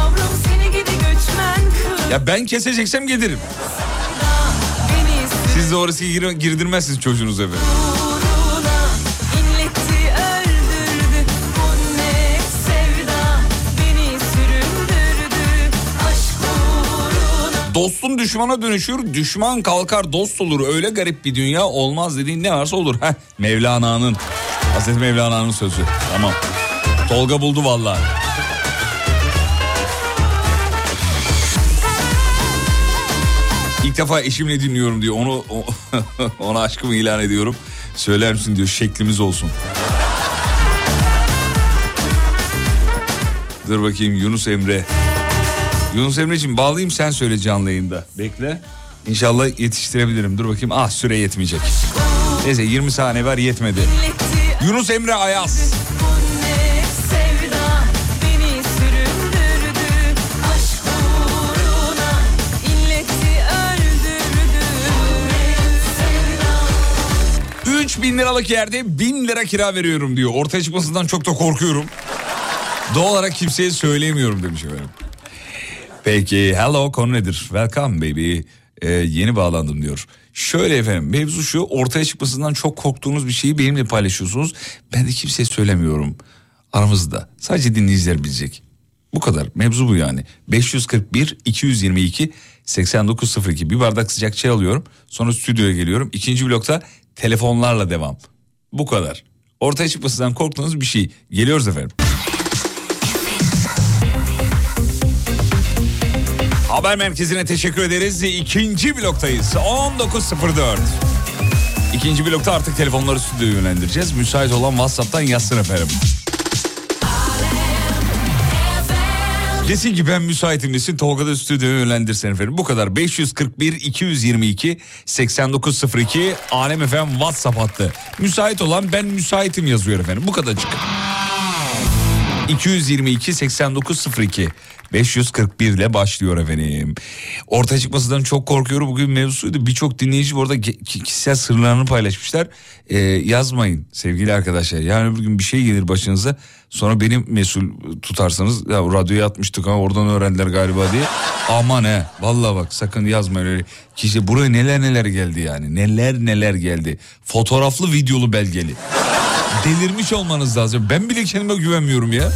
Ya ben keseceksem gelirim. Siz de orası gir- girdirmezsiniz çocuğunuz eve. Dostun düşmana dönüşür, düşman kalkar dost olur. Öyle garip bir dünya olmaz dediğin ne varsa olur. Heh, Mevlana'nın, Hazreti Mevlana'nın sözü. Tamam. Tolga buldu vallahi. İlk defa eşimle dinliyorum diyor. Onu [LAUGHS] ona aşkımı ilan ediyorum. Söyler misin diyor şeklimiz olsun. Dur bakayım Yunus Emre. Yunus Emre'ciğim bağlayayım sen söyle canlı yayında. Bekle. İnşallah yetiştirebilirim. Dur bakayım. Ah süre yetmeyecek. Neyse 20 saniye var yetmedi. inletti Yunus Emre Ayaz. 3000 liralık yerde 1000 lira kira veriyorum diyor. Ortaya çıkmasından çok da korkuyorum. Doğal olarak kimseye söyleyemiyorum demiş efendim. Peki hello konu nedir? Welcome baby. Ee, yeni bağlandım diyor. Şöyle efendim mevzu şu ortaya çıkmasından çok korktuğunuz bir şeyi benimle paylaşıyorsunuz. Ben de kimseye söylemiyorum. Aramızda sadece dinleyiciler bilecek. Bu kadar mevzu bu yani. 541 222 8902 bir bardak sıcak çay alıyorum. Sonra stüdyoya geliyorum. İkinci blokta telefonlarla devam. Bu kadar. Ortaya çıkmasından korktuğunuz bir şey. Geliyoruz efendim. Haber merkezine teşekkür ederiz. İkinci bloktayız. 19.04. İkinci blokta artık telefonları stüdyoya yönlendireceğiz. Müsait olan WhatsApp'tan yazsın efendim. Desin ki ben müsaitim desin Tolga da stüdyoya yönlendirsin efendim. Bu kadar 541 222 8902 Alem efendim WhatsApp hattı. Müsait olan ben müsaitim yazıyor efendim. Bu kadarcık. 222 8902 541 ile başlıyor efendim. Ortaya çıkmasından çok korkuyorum. Bugün mevzusuydu. Birçok dinleyici bu arada ki- kişisel sırlarını paylaşmışlar. Ee, yazmayın sevgili arkadaşlar. Yani bir gün bir şey gelir başınıza. Sonra beni mesul tutarsanız ya radyoya atmıştık ama oradan öğrendiler galiba diye. Aman he vallahi bak sakın yazmayın öyle. Kişi buraya neler neler geldi yani. Neler neler geldi. Fotoğraflı videolu belgeli. Delirmiş olmanız lazım. Ben bile kendime güvenmiyorum ya.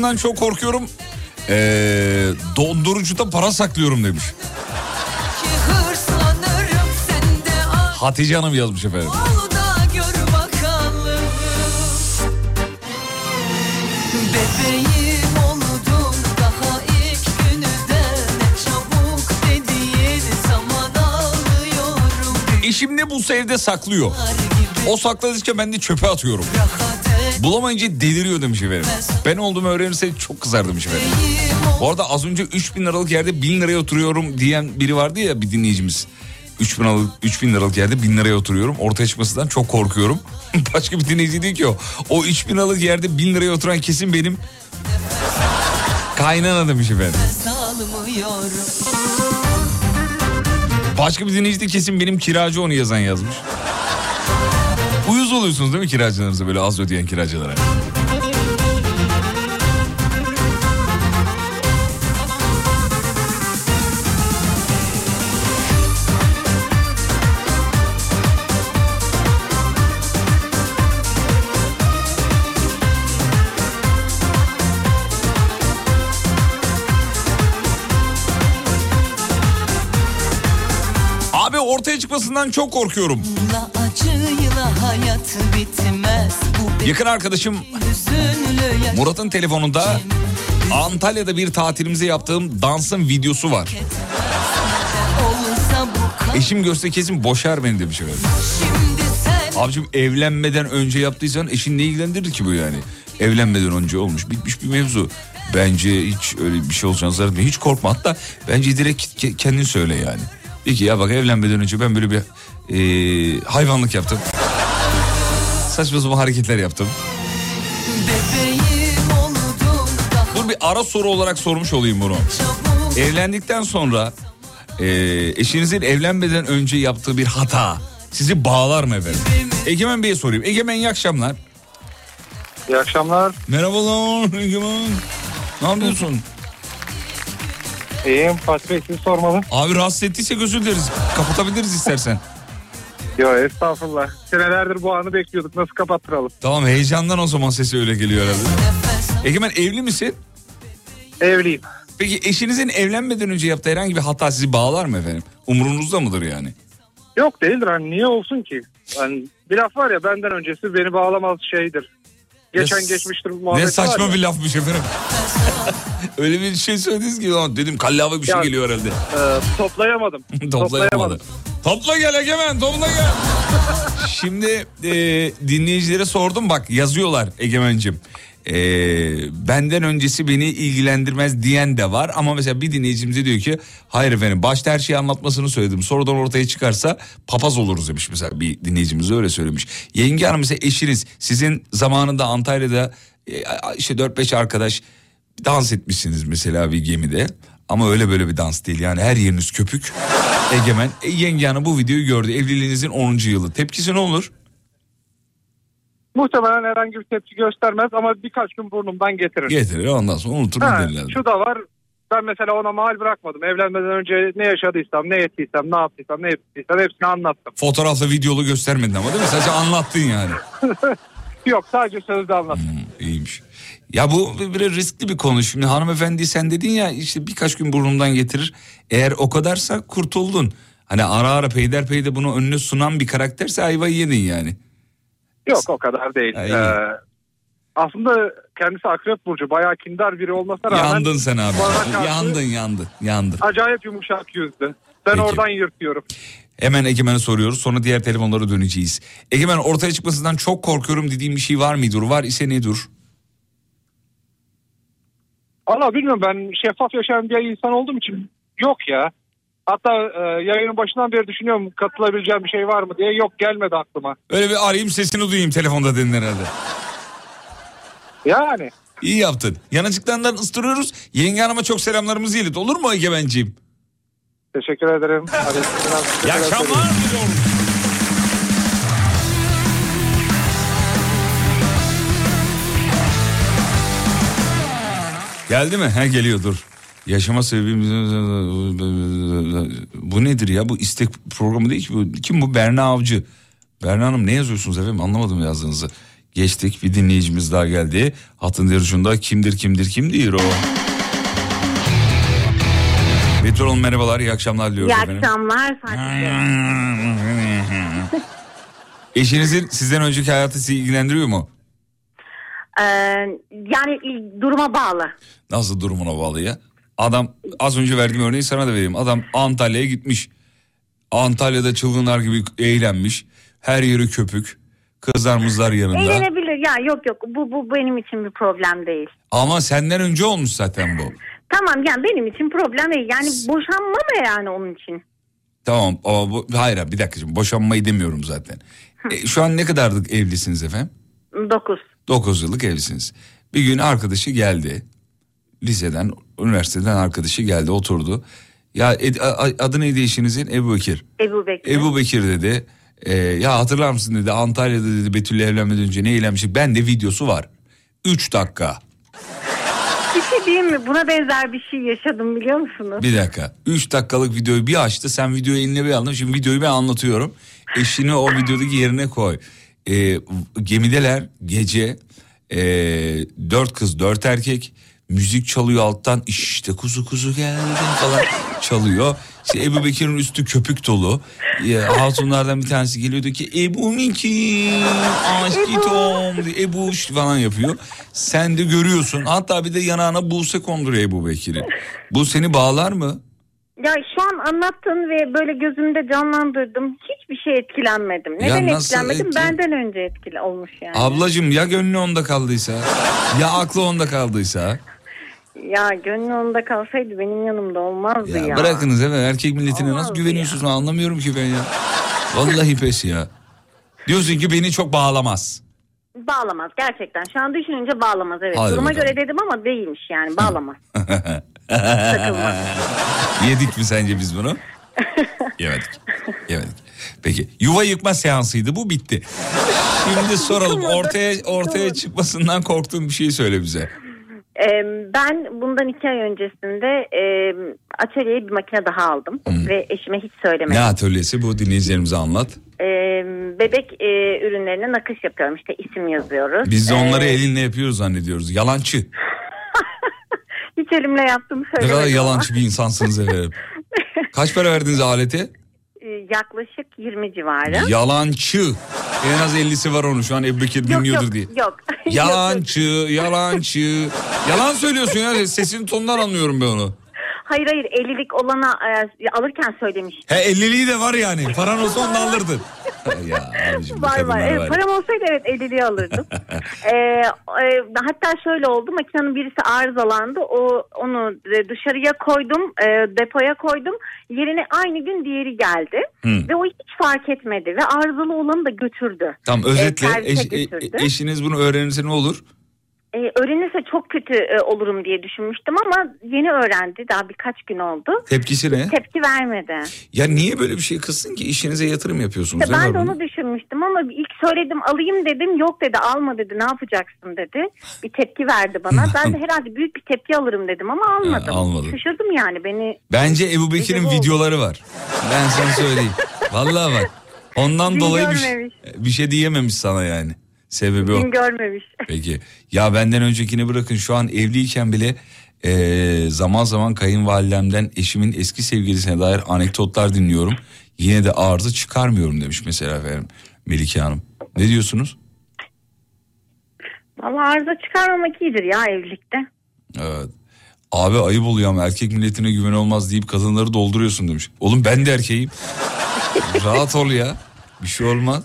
Ortaya çıkmasından çok korkuyorum. Ee, dondurucuda para saklıyorum demiş. Hatice Hanım yazmış efendim. Eşim ne bulsa evde saklıyor. O sakladıkça ben de çöpe atıyorum. rahat Bulamayınca deliriyor demiş efendim. Ben olduğumu öğrenirse çok kızar demiş efendim. Bu arada az önce 3000 liralık yerde 1000 liraya oturuyorum diyen biri vardı ya bir dinleyicimiz. 3000 liralık, 3000 liralık yerde 1000 liraya oturuyorum. Ortaya çıkmasından çok korkuyorum. [LAUGHS] Başka bir dinleyici diyor ki o. O 3000 liralık yerde 1000 liraya oturan kesin benim kaynana demiş efendim. Başka bir dinleyici de kesin benim kiracı onu yazan yazmış. Oluyorsunuz değil mi kiracılarınıza böyle az ödeyen kiracılara? Çıkmasından çok korkuyorum. Yakın arkadaşım Murat'ın telefonunda Antalya'da bir tatilimize yaptığım dansın videosu var. Eşim görse kesin boşar beni demiş efendim. Abicim evlenmeden önce yaptıysan eşin ne ilgilendirir ki bu yani? Evlenmeden önce olmuş bitmiş bir mevzu. Bence hiç öyle bir şey olacağını zannetmiyorum. Hiç korkma hatta bence direkt ke- kendin söyle yani. De ki ya bak evlenmeden önce ben böyle bir e, hayvanlık yaptım. Saçma sapan hareketler yaptım. Dur bir ara soru olarak sormuş olayım bunu. Evlendikten sonra e, eşinizin evlenmeden önce yaptığı bir hata sizi bağlar mı efendim? Egemen Bey'e sorayım. Egemen iyi akşamlar. İyi akşamlar. Merhabalar Egemen. Ne yapıyorsun? İyiyim. Fatih Bey sizi sormalı. Abi rahatsız ettiyse özür dileriz. Kapatabiliriz istersen. Yo estağfurullah. Senelerdir bu anı bekliyorduk. Nasıl kapattıralım? Tamam heyecandan o zaman sesi öyle geliyor herhalde. Egemen evli misin? Evliyim. Peki eşinizin evlenmeden önce yaptığı herhangi bir hata sizi bağlar mı efendim? Umurunuzda mıdır yani? Yok değildir hani niye olsun ki? Yani bir laf var ya benden öncesi beni bağlamaz şeydir. Geçen geçmiştir muhabbeti Ne saçma var bir lafmış efendim. [LAUGHS] öyle bir şey söylediniz ki "Lan dedim kallava bir şey Ya- geliyor herhalde. Ee, toplayamadım. [LAUGHS] Toplayamadı. Topla gel Egemen topla gel. [LAUGHS] Şimdi e, dinleyicilere sordum bak yazıyorlar Egemen'cim. E, benden öncesi beni ilgilendirmez diyen de var ama mesela bir dinleyicimize diyor ki hayır efendim başta her şeyi anlatmasını söyledim sonradan ortaya çıkarsa papaz oluruz demiş mesela bir dinleyicimiz öyle söylemiş. Yenge hanım mesela eşiniz sizin zamanında Antalya'da e, işte 4-5 arkadaş dans etmişsiniz mesela bir gemide. Ama öyle böyle bir dans değil yani her yeriniz köpük. Egemen e, yenge hanım bu videoyu gördü evliliğinizin 10. yılı. Tepkisi ne olur? Muhtemelen herhangi bir tepki göstermez ama birkaç gün burnumdan getirir. Getirir ondan sonra unutur Ha, giderler. şu da var. Ben mesela ona mal bırakmadım. Evlenmeden önce ne yaşadıysam, ne ettiysem, ne yaptıysam, ne ettiysem hepsini anlattım. Fotoğrafla videolu göstermedin ama değil mi? Sadece anlattın yani. [LAUGHS] Yok sadece sözde anlattım. Hmm, iyiymiş. Ya bu biraz riskli bir konu. Şimdi hanımefendi sen dedin ya işte birkaç gün burnumdan getirir. Eğer o kadarsa kurtuldun. Hani ara ara peyderpeyde bunu önüne sunan bir karakterse ayvayı yedin yani. Yok o kadar değil. Ha, iyi. Ee, aslında kendisi akrep burcu. Bayağı kindar biri olmasına rağmen Yandın sen abi. bana karşı Yandın yandın yandın. acayip yumuşak yüzlü. Ben Peki. oradan yırtıyorum. Hemen Egemen'e soruyoruz sonra diğer telefonlara döneceğiz. Egemen ortaya çıkmasından çok korkuyorum dediğim bir şey var mıdır? Var ise nedir? Allah bilmiyorum ben şeffaf yaşayan bir insan olduğum için yok ya. Hatta e, yayının başından beri düşünüyorum katılabileceğim bir şey var mı diye. Yok gelmedi aklıma. Öyle bir arayayım sesini duyayım telefonda dedin herhalde. Yani İyi yaptın. Yanıcıklarından ıstırıyoruz. Yenge hanıma çok selamlarımızı ilet. Olur mu Egemen'ciğim? teşekkür ederim. İyi akşamlar diliyorum. Geldi mi? He geliyor dur. Yaşama sebebimiz... Bu nedir ya? Bu istek programı değil ki. Bu. Kim bu? Berna Avcı. Berna Hanım ne yazıyorsunuz efendim? Anlamadım yazdığınızı. Geçtik bir dinleyicimiz daha geldi. Hatın yarışında kimdir kimdir kimdir o? Betül Hanım merhabalar iyi akşamlar diliyoruz İyi efendim. akşamlar Fatih. [LAUGHS] Eşinizin sizden önceki hayatı sizi ilgilendiriyor mu? Ee, yani il- duruma bağlı. Nasıl durumuna bağlı ya? Adam az önce verdiğim örneği sana da vereyim. Adam Antalya'ya gitmiş. Antalya'da çılgınlar gibi eğlenmiş. Her yeri köpük. Kızlar mızlar yanında. Eğlenebilir. Ya yok yok bu bu benim için bir problem değil. Ama senden önce olmuş zaten bu. Tamam yani benim için problem değil. Yani boşanma mı yani onun için? Tamam ama bu, hayır bir dakika şimdi boşanmayı demiyorum zaten. E, şu an ne kadarlık evlisiniz efendim? 9. 9 yıllık evlisiniz. Bir gün arkadaşı geldi. Liseden, üniversiteden arkadaşı geldi oturdu. Ya ed- adı neydi eşinizin? Ebu Bekir. Ebu Bekir. Ebu Bekir dedi. "E, ya hatırlar mısın dedi Antalya'da dedi Betül'le evlenmeden önce ne eğlenmiştik. Ben de videosu var. 3 dakika. Bir şey diyeyim mi? Buna benzer bir şey yaşadım biliyor musunuz? Bir dakika. 3 dakikalık videoyu bir açtı. Sen videoyu eline bir aldın. Şimdi videoyu ben anlatıyorum. Eşini o videodaki yerine koy. Ee, gemideler gece ee, dört kız dört erkek müzik çalıyor alttan işte kuzu kuzu geldim falan çalıyor. İşte Ebu Bekir'in üstü köpük dolu. Ee, hatunlardan bir tanesi geliyordu ki Ebu Miki aşkitom diye Ebu şt falan yapıyor. Sen de görüyorsun hatta bir de yanağına Buse konduruyor Ebu Bekir'in. Bu seni bağlar mı? Ya şu an anlattın ve böyle gözümde canlandırdım. Hiçbir şey etkilenmedim. Neden nasıl etkilenmedim? etki- Benden önce etkili olmuş yani. Ablacım ya gönlü onda kaldıysa ya aklı onda kaldıysa Ya gönlü onda kalsaydı benim yanımda olmazdı ya, ya. bırakınız evet erkek milletine Olmaz nasıl ya. güveniyorsunuz anlamıyorum ki ben ya. Vallahi pes ya. Diyorsun ki beni çok bağlamaz. Bağlamaz gerçekten. Şu an düşününce bağlamaz evet. Hadi Duruma bakalım. göre dedim ama değilmiş yani bağlamaz. [LAUGHS] Takılmaz. Yedik mi sence biz bunu? [LAUGHS] Yemedik. Yemedik. Peki yuva yıkma seansıydı bu bitti. Şimdi soralım ortaya ortaya çıkmasından korktuğun bir şey söyle bize. Ben bundan iki ay öncesinde e, atölyeye bir makine daha aldım. Ve eşime hiç Ne söylemedim. atölyesi bu dinleyicilerimize anlat. Bebek e, ürünlerine nakış yapıyorum. İşte isim yazıyoruz. Biz de onları Ee, elinle yapıyoruz zannediyoruz. Yalancı. [LAUGHS] Hiç elimle yaptım Ne söylemedim kadar ama. yalancı bir insansınız efendim. [LAUGHS] Kaç para verdiniz alete? Ee, yaklaşık 20 civarı. Yalancı. En az 50'si var onu şu an Ebu Bekir dinliyordur yok, diye. [LAUGHS] Yok. Yalancı, yalancı. Yalan söylüyorsun ya sesinin tonundan anlıyorum ben onu. Hayır hayır 50'lik olana e, alırken söylemiş. He 50'liği de var yani. Paran olsa onu alırdın. ya abicim Var var. Evet, var. param olsaydı evet 50'liği alırdım. ee, [LAUGHS] e, hatta şöyle oldu makinenin birisi arızalandı. O onu dışarıya koydum, e, depoya koydum. Yerine aynı gün diğeri geldi. Hı. Ve o hiç fark etmedi ve arızalı olanı da götürdü. Tamam E, özetle eş- e- götürdü. e- eşiniz bunu öğrenirse ne olur? E, öğrenirse çok kötü e, olurum diye düşünmüştüm ama yeni öğrendi. Daha birkaç gün oldu. Tepkisi ne? Tepki vermedi. Ya niye böyle bir şey kızsın ki işinize yatırım yapıyorsunuz? İşte ben de onu düşünmüştüm ama ilk söyledim alayım dedim yok dedi alma dedi ne yapacaksın dedi. Bir tepki verdi bana. [LAUGHS] ben de herhalde büyük bir tepki alırım dedim ama almadım. Ha, almadın. Şaşırdım yani beni. Bence Ebu Bekir'in videoları var. Ben sana söyleyeyim. Vallahi var. Ondan Gün dolayı bir, şey- bir şey diyememiş sana yani. Sebebi o. Gün görmemiş. [LAUGHS] Peki. Ya benden öncekini bırakın şu an evliyken bile eee, zaman zaman kayınvalidemden eşimin eski sevgilisine dair anekdotlar dinliyorum. Yine de arıza çıkarmıyorum demiş mesela efendim Melike Hanım. Ne diyorsunuz? Valla arıza çıkarmamak iyidir ya evlilikte. Evet. Abi ayıp oluyor ama erkek milletine güven olmaz deyip kadınları dolduruyorsun demiş. Oğlum ben de erkeğim. [LAUGHS] Rahat ol ya. Bir şey olmaz.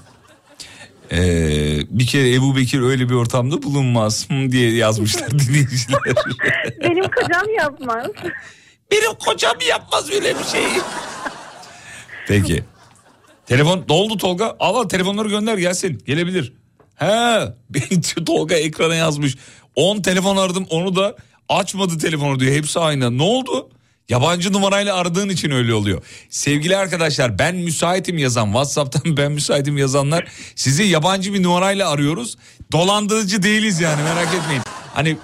Ee, bir kere Ebu Bekir öyle bir ortamda bulunmaz hmm, diye yazmışlar [LAUGHS] dinleyiciler. Benim kocam yapmaz. Benim kocam yapmaz öyle bir şeyi. Peki. Telefon doldu Tolga. Allah telefonları gönder gelsin. Gelebilir. He. [LAUGHS] Tolga ekrana yazmış. 10 telefon aradım onu da açmadı telefonu diyor. Hepsi aynı. Ne oldu? Yabancı numarayla aradığın için öyle oluyor. Sevgili arkadaşlar ben müsaitim yazan WhatsApp'tan ben müsaitim yazanlar sizi yabancı bir numarayla arıyoruz. Dolandırıcı değiliz yani merak etmeyin. Hani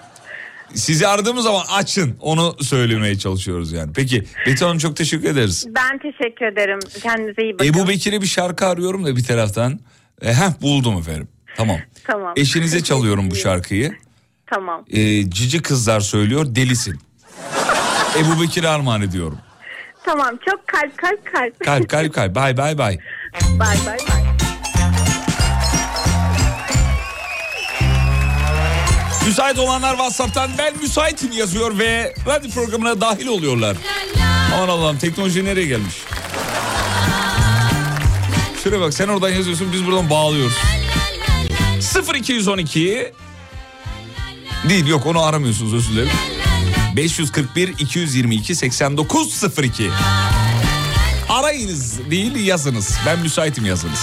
sizi aradığımız zaman açın onu söylemeye çalışıyoruz yani. Peki Betül Hanım çok teşekkür ederiz. Ben teşekkür ederim. Kendinize iyi bakın. Ebu Bekir'e bir şarkı arıyorum da bir taraftan. E, heh buldum efendim. Tamam. Tamam. Eşinize çalıyorum bu şarkıyı. Tamam. Ee, cici kızlar söylüyor delisin. Ebu Bekir armağan ediyorum. Tamam çok kalp kalp kalp. Kalp kalp kalp bay bay bay. Bay bay bay. Müsait olanlar WhatsApp'tan ben müsaitim yazıyor ve radyo programına dahil oluyorlar. Aman Allah'ım teknoloji nereye gelmiş? Şuraya bak sen oradan yazıyorsun biz buradan bağlıyoruz. 0212 değil yok onu aramıyorsunuz özür dilerim. 541 222 8902 Arayınız değil yazınız. Ben müsaitim yazınız.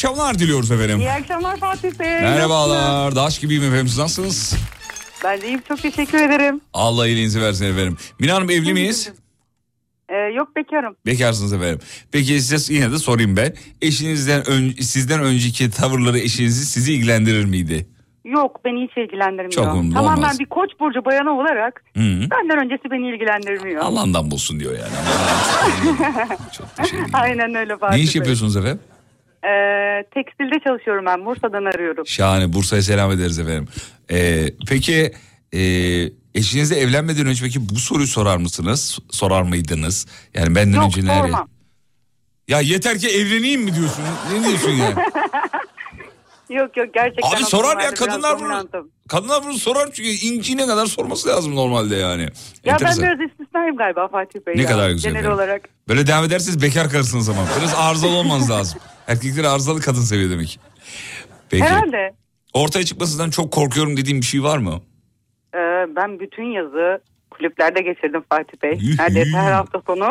Akşamlar diliyoruz efendim. İyi akşamlar Fatih Bey. Merhabalar. Daş gibiyim efendim. Siz nasılsınız? Ben de iyiyim çok teşekkür ederim. Allah iyiliğinizi versin efendim. Mina Hanım evli miyiz? Ee, yok bekarım. Bekarsınız efendim. Peki size yine de sorayım ben. Eşinizden ön, sizden önceki tavırları eşinizi sizi ilgilendirir miydi? Yok beni hiç ilgilendirmiyor. Çok umurumda Tamamen olmaz. bir koç burcu bayanı olarak Hı. benden öncesi beni ilgilendirmiyor. Allah'ından bulsun diyor yani. [LAUGHS] Çok değil. Aynen öyle Fatih Ne iş Bey. yapıyorsunuz efendim? Ee, tekstilde çalışıyorum ben. Bursa'dan arıyorum. Şahane. Bursa'ya selam ederiz efendim. Ee, peki e, eşinizle evlenmeden önce peki bu soruyu sorar mısınız? Sorar mıydınız? Yani benden Yok önce nereye? sormam. Ya yeter ki evleneyim mi diyorsun? Ne diyorsun yani? [LAUGHS] Yok yok gerçekten. Abi sorar ya kadınlar bunu. Kadınlar bunu sorar çünkü inciğine kadar sorması lazım normalde yani. Ya Enteresan. ben biraz istisnayım galiba Fatih Bey. Ne ya. kadar güzel Genel efendim. olarak. Böyle devam ederseniz bekar karısınız ama. Biraz arızalı olmanız lazım. Erkekler arızalı kadın seviyor demek. Peki. Herhalde. Ortaya çıkmasından çok korkuyorum dediğim bir şey var mı? Ee, ben bütün yazı kulüplerde geçirdim Fatih Bey. Neredeyse her hafta sonu.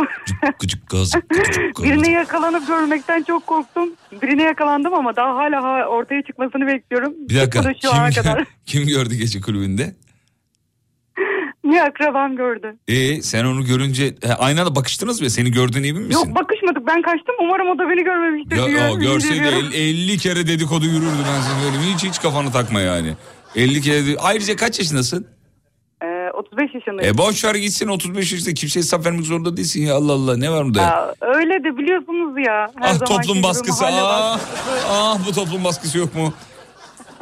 Gıcık gaz. [LAUGHS] Birine yakalanıp görmekten çok korktum. Birine yakalandım ama daha hala ha- ortaya çıkmasını bekliyorum. Bir dakika. Çıkmadı şu ana Kim, kadar. [LAUGHS] kim gördü gece kulübünde? Bir akrabam gördü. E sen onu görünce he, aynı anda bakıştınız mı? Seni gördüğüne emin misin? Yok bakışmadık ben kaçtım umarım o da beni görmemiştir Ya, o görseydi ediyorum. el- 50 kere dedikodu yürürdü ben sana söyleyeyim. Hiç hiç kafanı takma yani. 50 kere de- Ayrıca kaç yaşındasın? Ee, 35 yaşındayım. E boş ver gitsin 35 yaşında kimseye hesap vermek zorunda değilsin ya Allah Allah ne var burada? ya? Aa, öyle de biliyorsunuz ya. Her ah toplum baskısı ah, baskısı. ah bu toplum baskısı yok mu?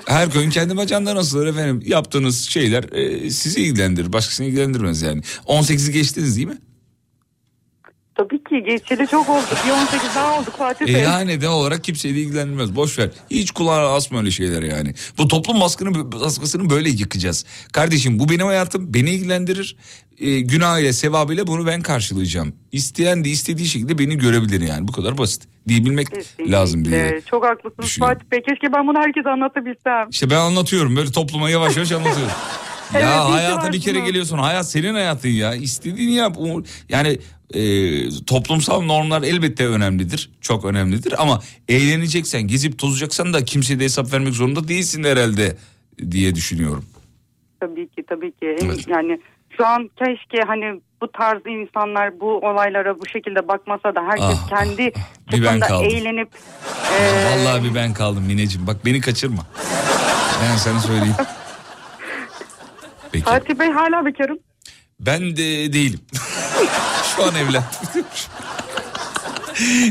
Her köyün kendi bacağında nasıl efendim yaptığınız şeyler e, sizi ilgilendirir başkasını ilgilendirmez yani. 18'i geçtiniz değil mi? Tabii ki geçeli çok oldu. Bir 18 daha olduk Fatih E Bey. yani neden olarak kimseyi de ilgilendirmez. Boş ver. Hiç kulağına asma öyle şeyler yani. Bu toplum baskını, baskısını böyle yıkacağız. Kardeşim bu benim hayatım. Beni ilgilendirir. E, günah ile sevabıyla bunu ben karşılayacağım. İsteyen de istediği şekilde beni görebilir yani. Bu kadar basit. Diyebilmek lazım diye. Kesinlikle. Çok haklısınız. Fatih Bey. Keşke ben bunu herkese anlatabilsem. İşte ben anlatıyorum böyle topluma yavaş yavaş anlatıyorum. [LAUGHS] Evet, ya ki hayata bir kere geliyorsun. Hayat senin hayatın ya. İstediğini yap. Yani e, toplumsal normlar elbette önemlidir. Çok önemlidir ama eğleneceksen, gezip tozacaksan da kimseye de hesap vermek zorunda değilsin herhalde diye düşünüyorum. Tabii ki tabii ki. Evet. Yani şu an keşke hani bu tarz insanlar bu olaylara bu şekilde bakmasa da herkes Ah, kendi Bir ben çapında kaldım. eğlenip e, Vallahi bir ben kaldım Mineciğim. Bak beni kaçırma. Ben sana söyleyeyim. [LAUGHS] Peki. Fatih Bey hala bekarım. Ben de değilim. [LAUGHS] Şu an evlendim.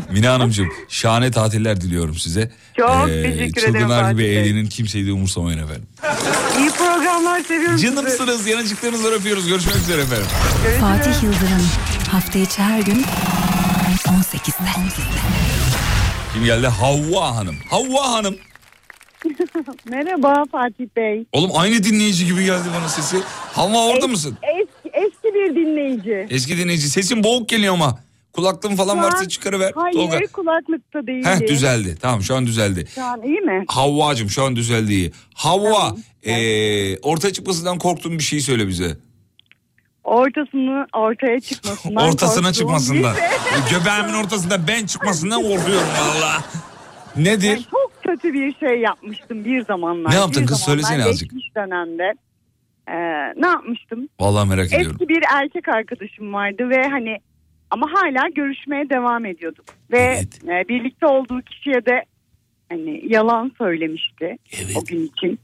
[LAUGHS] Mine Hanımcığım şahane tatiller diliyorum size. Çok teşekkür ederim Çılgınlar gibi eğlenin kimseyi de umursamayın efendim. İyi programlar seviyorum sizi. Canımsınız yanıcıklarınızı öpüyoruz. Görüşmek üzere efendim. Fatih Yıldırım hafta içi her gün 18'de. Kim geldi? Havva Hanım. Havva Hanım. [LAUGHS] Merhaba Fatih Bey. Oğlum aynı dinleyici gibi geldi bana sesi. Havva orada mısın? Eski, eski bir dinleyici. Eski dinleyici. Sesin boğuk geliyor ama. Kulaklığın falan Şu varsa an- çıkarıver. Hayır Tolga. kulaklıkta değilim. Heh düzeldi. Tamam şu an düzeldi. Şu an iyi mi? Havvacım şu an düzeldi iyi. Havva eee, ortaya çıkmasından korktuğun bir şey söyle bize. Ortasını ortaya çıkmasından [LAUGHS] Ortasına çıkmasından. şey. Göbeğimin ortasında ben çıkmasından korkuyorum valla. Nedir? Ben çok kötü bir şey yapmıştım bir zamanlar. Ne yaptın Bir kız? Söylesene azıcık. Geçmiş dönemde. Ee, ne yapmıştım? Vallahi merak ediyorum. Eski bir erkek arkadaşım vardı ve hani ama hala görüşmeye devam ediyorduk. Ve e, birlikte olduğu kişiye de hani yalan söylemişti o gün için.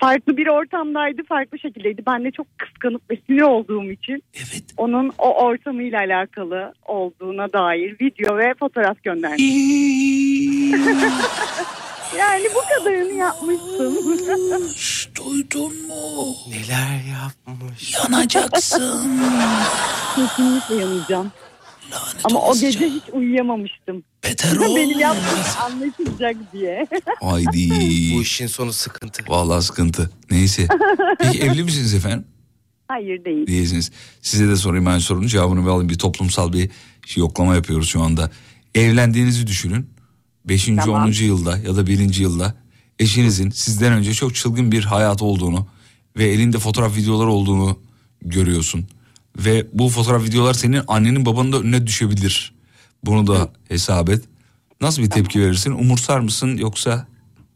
Farklı bir ortamdaydı, farklı şekildeydi. Ben de çok kıskanıp ve sinir olduğum için onun o ortamıyla alakalı olduğuna dair video ve fotoğraf gönderdim. [LAUGHS] yani bu kadarını yapmıştım. duydun mu? Neler yapmış. Yanacaksın. Kesinlikle yanacağım. Ama o gece hiç uyuyamamıştım. Beter [LAUGHS] Benim yaptığım anlaşılacak diye. Haydi. [LAUGHS] Bu işin sonu sıkıntı. Vallahi sıkıntı. Neyse. Peki evli misiniz efendim? Hayır değil. Değilsiniz. Size de sorayım ben sorunun cevabını bir alayım. Bir toplumsal bir şey, yoklama yapıyoruz şu anda. Evlendiğinizi düşünün. 5. Tamam. 10. yılda ya da 1. yılda eşinizin sizden önce çok çılgın bir hayat olduğunu ve elinde fotoğraf videolar olduğunu görüyorsun. Ve bu fotoğraf videolar senin annenin babanın da önüne düşebilir. Bunu da hesap et. Nasıl bir tepki verirsin? Umursar mısın yoksa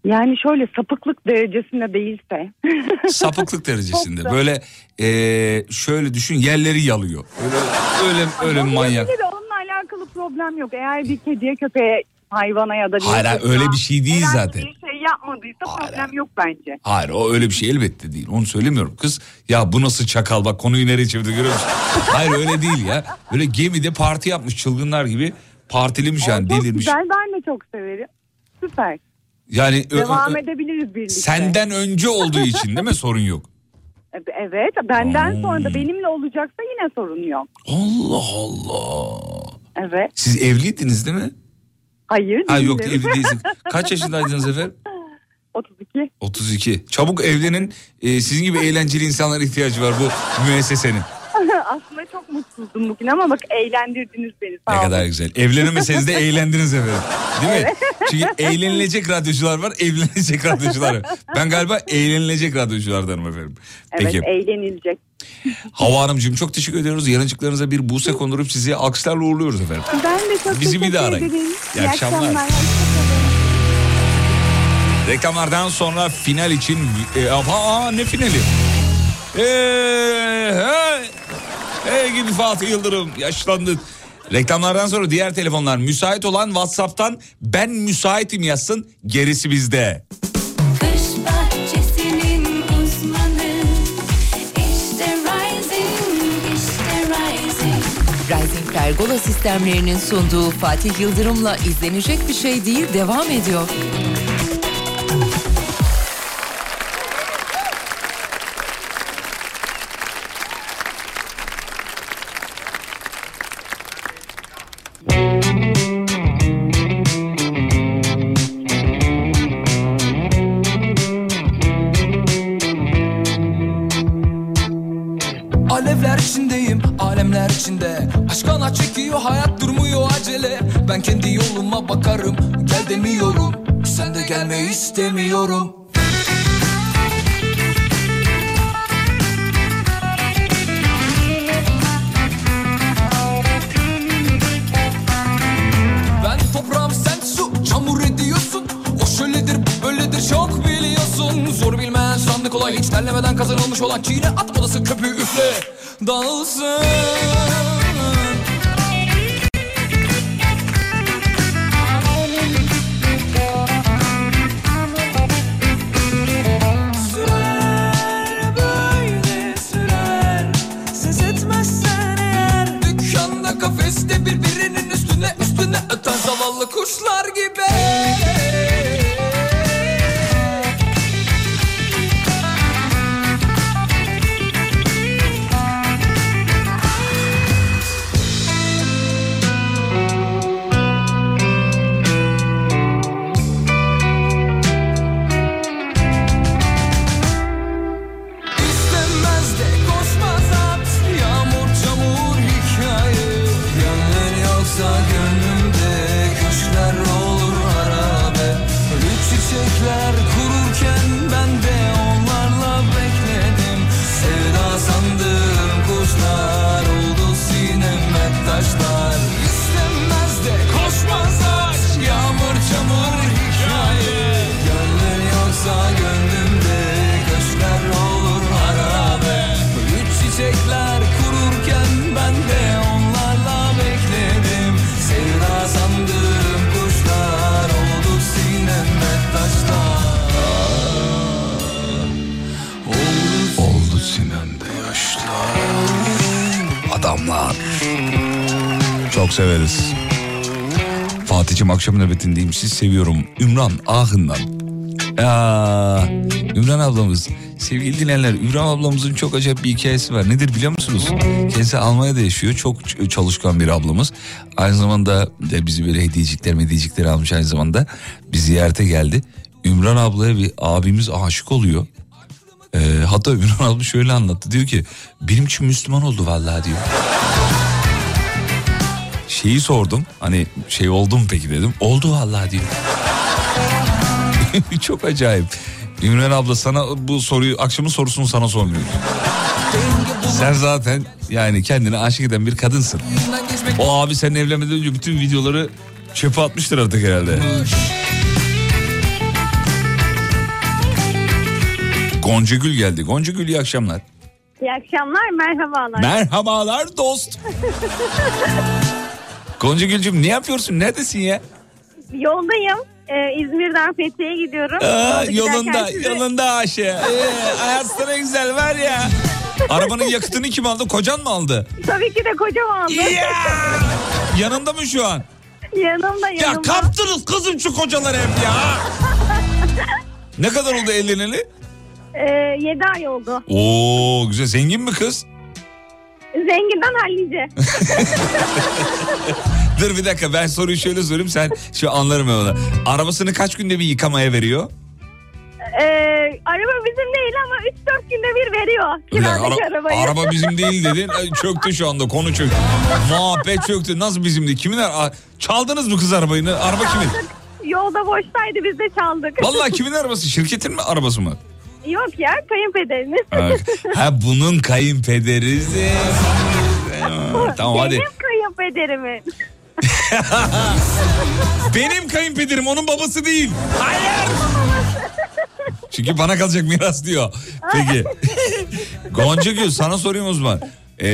Yani şöyle sapıklık derecesinde değilse. [LAUGHS] sapıklık derecesinde? Böyle eee, şöyle düşün yerleri yalıyor. Öyle öyle öyle manyak. Onunla alakalı problem yok. Eğer bir kediye köpeğe hayvana ya da bir Hayır, hayır, öyle bir şey değil herhangi zaten. bir şey yapmadıysa problem yok bence. Hayır o öyle bir şey elbette değil. Onu söylemiyorum. Kız ya bu nasıl çakal bak konuyu nereye çevirdi görüyor musun? [LAUGHS] Hayır öyle değil ya. Böyle gemide parti yapmış çılgınlar gibi partilemiş yani Çok delirmiş. güzel ben de çok severim. Süper. Yani ö- Devam ö- edebiliriz birlikte. senden önce olduğu için değil mi sorun yok? Evet benden Hmm. sonra da benimle olacaksa yine sorun yok. Allah Allah. Evet. Siz evliydiniz değil mi? Hayır Ha yok evli değilsiniz. [LAUGHS] Kaç yaşındaydınız efendim? 32. 32. Çabuk evlenin. Ee, sizin gibi eğlenceli insanlara ihtiyacı var bu müessesenin. Mutsuzdum bugün ama bak eğlendirdiniz beni. Sağ Ne olun. kadar güzel. Evlenemeseniz de eğlendiniz efendim. Değil mi? Çünkü [LAUGHS] eğlenilecek radyocular var, evlenilecek radyocular var. Ben galiba eğlenilecek radyoculardanım efendim. Evet Peki. eğlenilecek. Hava Hanımcığım çok teşekkür ediyoruz. Yanıcıklarınıza bir buse kondurup sizi alkışlarla uğurluyoruz efendim. Ben de çok Bizi bir daha arayın. ederim. İyi akşamlar. Reklamlardan sonra final için... E, aa, ne finali? Eee, hey, hey gibi Fatih Yıldırım yaşlandı. Reklamlardan sonra diğer telefonlar müsait olan WhatsApp'tan ben müsaitim yazsın gerisi bizde. Kış bahçesinin uzmanı işte Rising, işte Rising. Rising Pergola sistemlerinin sunduğu Fatih Yıldırım'la izlenecek bir şey değil devam ediyor. Ben kendi yoluma bakarım gel demiyorum. Sen de gelme istemiyorum. Ben toprağım sen su çamur ediyorsun. O şöyledir bu böyledir çok biliyorsun. Zor bilmeyen sandı kolay. Hiç terlemeden kazanılmış olan Çiğne at odası köpüğü üfle. Dağılsın öten zavallı kuşlar gibi Çok severiz. Fatih'im akşam nöbetindeyim. Siz seviyorum. Ümran Ahın'dan. Aa, Ümran ablamız. Sevgili dinleyenler Ümran ablamızın çok acayip bir hikayesi var. Nedir biliyor musunuz? Kendisi Almanya'da yaşıyor. Çok çalışkan bir ablamız. Aynı zamanda de bizi böyle hediyecikler mediyecikler almış aynı zamanda. Bir ziyarete geldi. Ümran ablaya bir abimiz aşık oluyor. Ee, hatta Ümran abla şöyle anlattı. Diyor ki benim için Müslüman oldu vallahi diyor. Şeyi sordum hani şey oldu mu peki dedim. Oldu vallahi diyor. [LAUGHS] Çok acayip. Ümran abla sana bu soruyu akşamın sorusunu sana sormuyorum. Sen zaten yani kendine aşık eden bir kadınsın. O abi senin evlenmeden önce bütün videoları çöpe atmıştır artık herhalde. Gonca Gül geldi. Gonca Gül iyi akşamlar. İyi akşamlar, merhabalar. Merhabalar dost. [LAUGHS] Gonca Gülcüm ne yapıyorsun? Neredesin ya? Yoldayım. Ee, İzmir'den Fethiye'ye gidiyorum. Aa, yolunda, sizi- yolunda Ayşe. [LAUGHS] Ee, hayat sana güzel var ya. Arabanın yakıtını kim aldı? Kocan mı aldı? Tabii ki de kocam aldı. Yanında mı şu an? yanımda Ya yanımda. kaptınız kızım şu kocaları hep ya. [LAUGHS] ne kadar oldu evleneli? Ee, 7 ay oldu. Oo güzel zengin mi kız? Zenginden hallice. [LAUGHS] Dur bir dakika ben soruyu şöyle sorayım sen şu anlarım ben onu. Arabasını kaç günde bir yıkamaya veriyor? Ee, araba bizim değil ama 3-4 günde bir veriyor. Bir dakika, ara- arabayı. araba bizim değil [LAUGHS] dedin. Ay, Çöktü şu anda konu çöktü. Muhabbet çöktü. Nasıl bizim değil? Kimin ara- Çaldınız mı kız arabayı? Araba kimin? Yolda boştaydı biz de çaldık. Vallahi kimin arabası? Şirketin mi arabası mı? Yok ya kayınpederimiz. Ha, Ha bunun kayınpederi. [LAUGHS] tamam hadi. Benim kayınpederimin. [LAUGHS] Benim kayınpederim onun babası değil. Hayır. Çünkü bana kalacak miras diyor. Peki. [LAUGHS] Gonca Gül sana sorayım o zaman. Ee,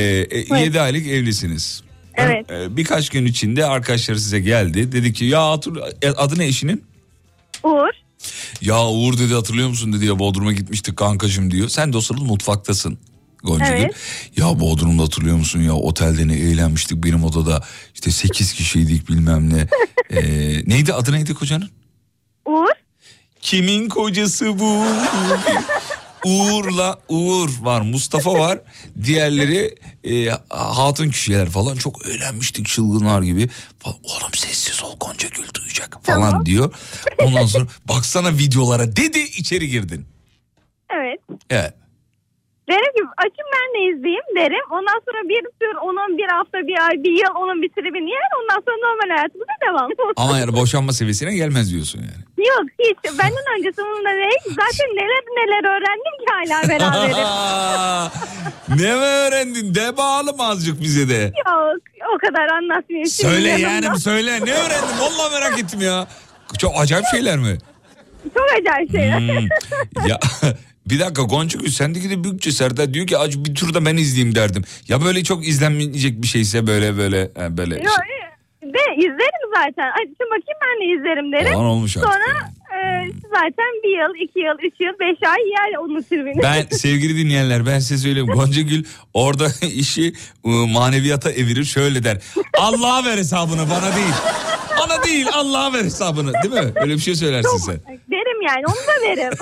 7 aylık evlisiniz. Evet. Ee, birkaç gün içinde arkadaşları size geldi. Dedi ki ya hatır, e, adı ne eşinin? Uğur. Ya Uğur dedi hatırlıyor musun dedi ya Bodrum'a gitmiştik kankacım diyor. Sen de o sırada mutfaktasın. Gonca Evet. Ya Bodrum'da hatırlıyor musun ya otelde ne eğlenmiştik benim odada işte 8 kişiydik bilmem ne. [LAUGHS] Ee, neydi adı neydi kocanın? Uğur. Kimin kocası bu? [LAUGHS] Uğur'la Uğur var Mustafa var. Diğerleri e, hatun kişiler falan çok eğlenmiştik çılgınlar gibi. Oğlum sessiz ol Gonca Gül duyacak falan diyor. Ondan sonra baksana videolara dedi içeri girdin. Evet. evet Derim ki açın ben de izleyeyim derim. Ondan sonra bir sürü onun bir hafta bir ay bir yıl onun bir tribini yer. Ondan sonra normal hayatımıza devam. [LAUGHS] Ama yani boşanma seviyesine gelmez diyorsun yani. Yok hiç. Benden öncesi onunla değil. Zaten neler neler öğrendim ki hala beraberim. [LAUGHS] ne mi öğrendin? De bağlım azıcık bize de. Yok o kadar anlatmayayım. Söyle yani söyle. Ne öğrendin? Vallahi merak ettim ya. Çok acayip şeyler mi? Çok acayip şeyler. Hmm. Ya [LAUGHS] bir dakika Goncagül sendeki de büyük cesaret. Diyor ki acı bir tur da ben izleyeyim derdim. Ya böyle çok izlenmeyecek bir şeyse böyle böyle yani böyle. Yok, de izlerim zaten. Açın bakayım ben de izlerim derim. Yalan olmuş artık Sonra e, zaten bir yıl, iki yıl, üç yıl, beş ay yer onun tribini. Ben [LAUGHS] sevgili dinleyenler ben size söyleyeyim. Goncagül orada [LAUGHS] işi e, maneviyata evirir şöyle der. Allah'a ver hesabını bana değil. Bana değil Allah'a ver hesabını değil mi? Öyle bir şey söylersin sen. Derim yani onu da derim.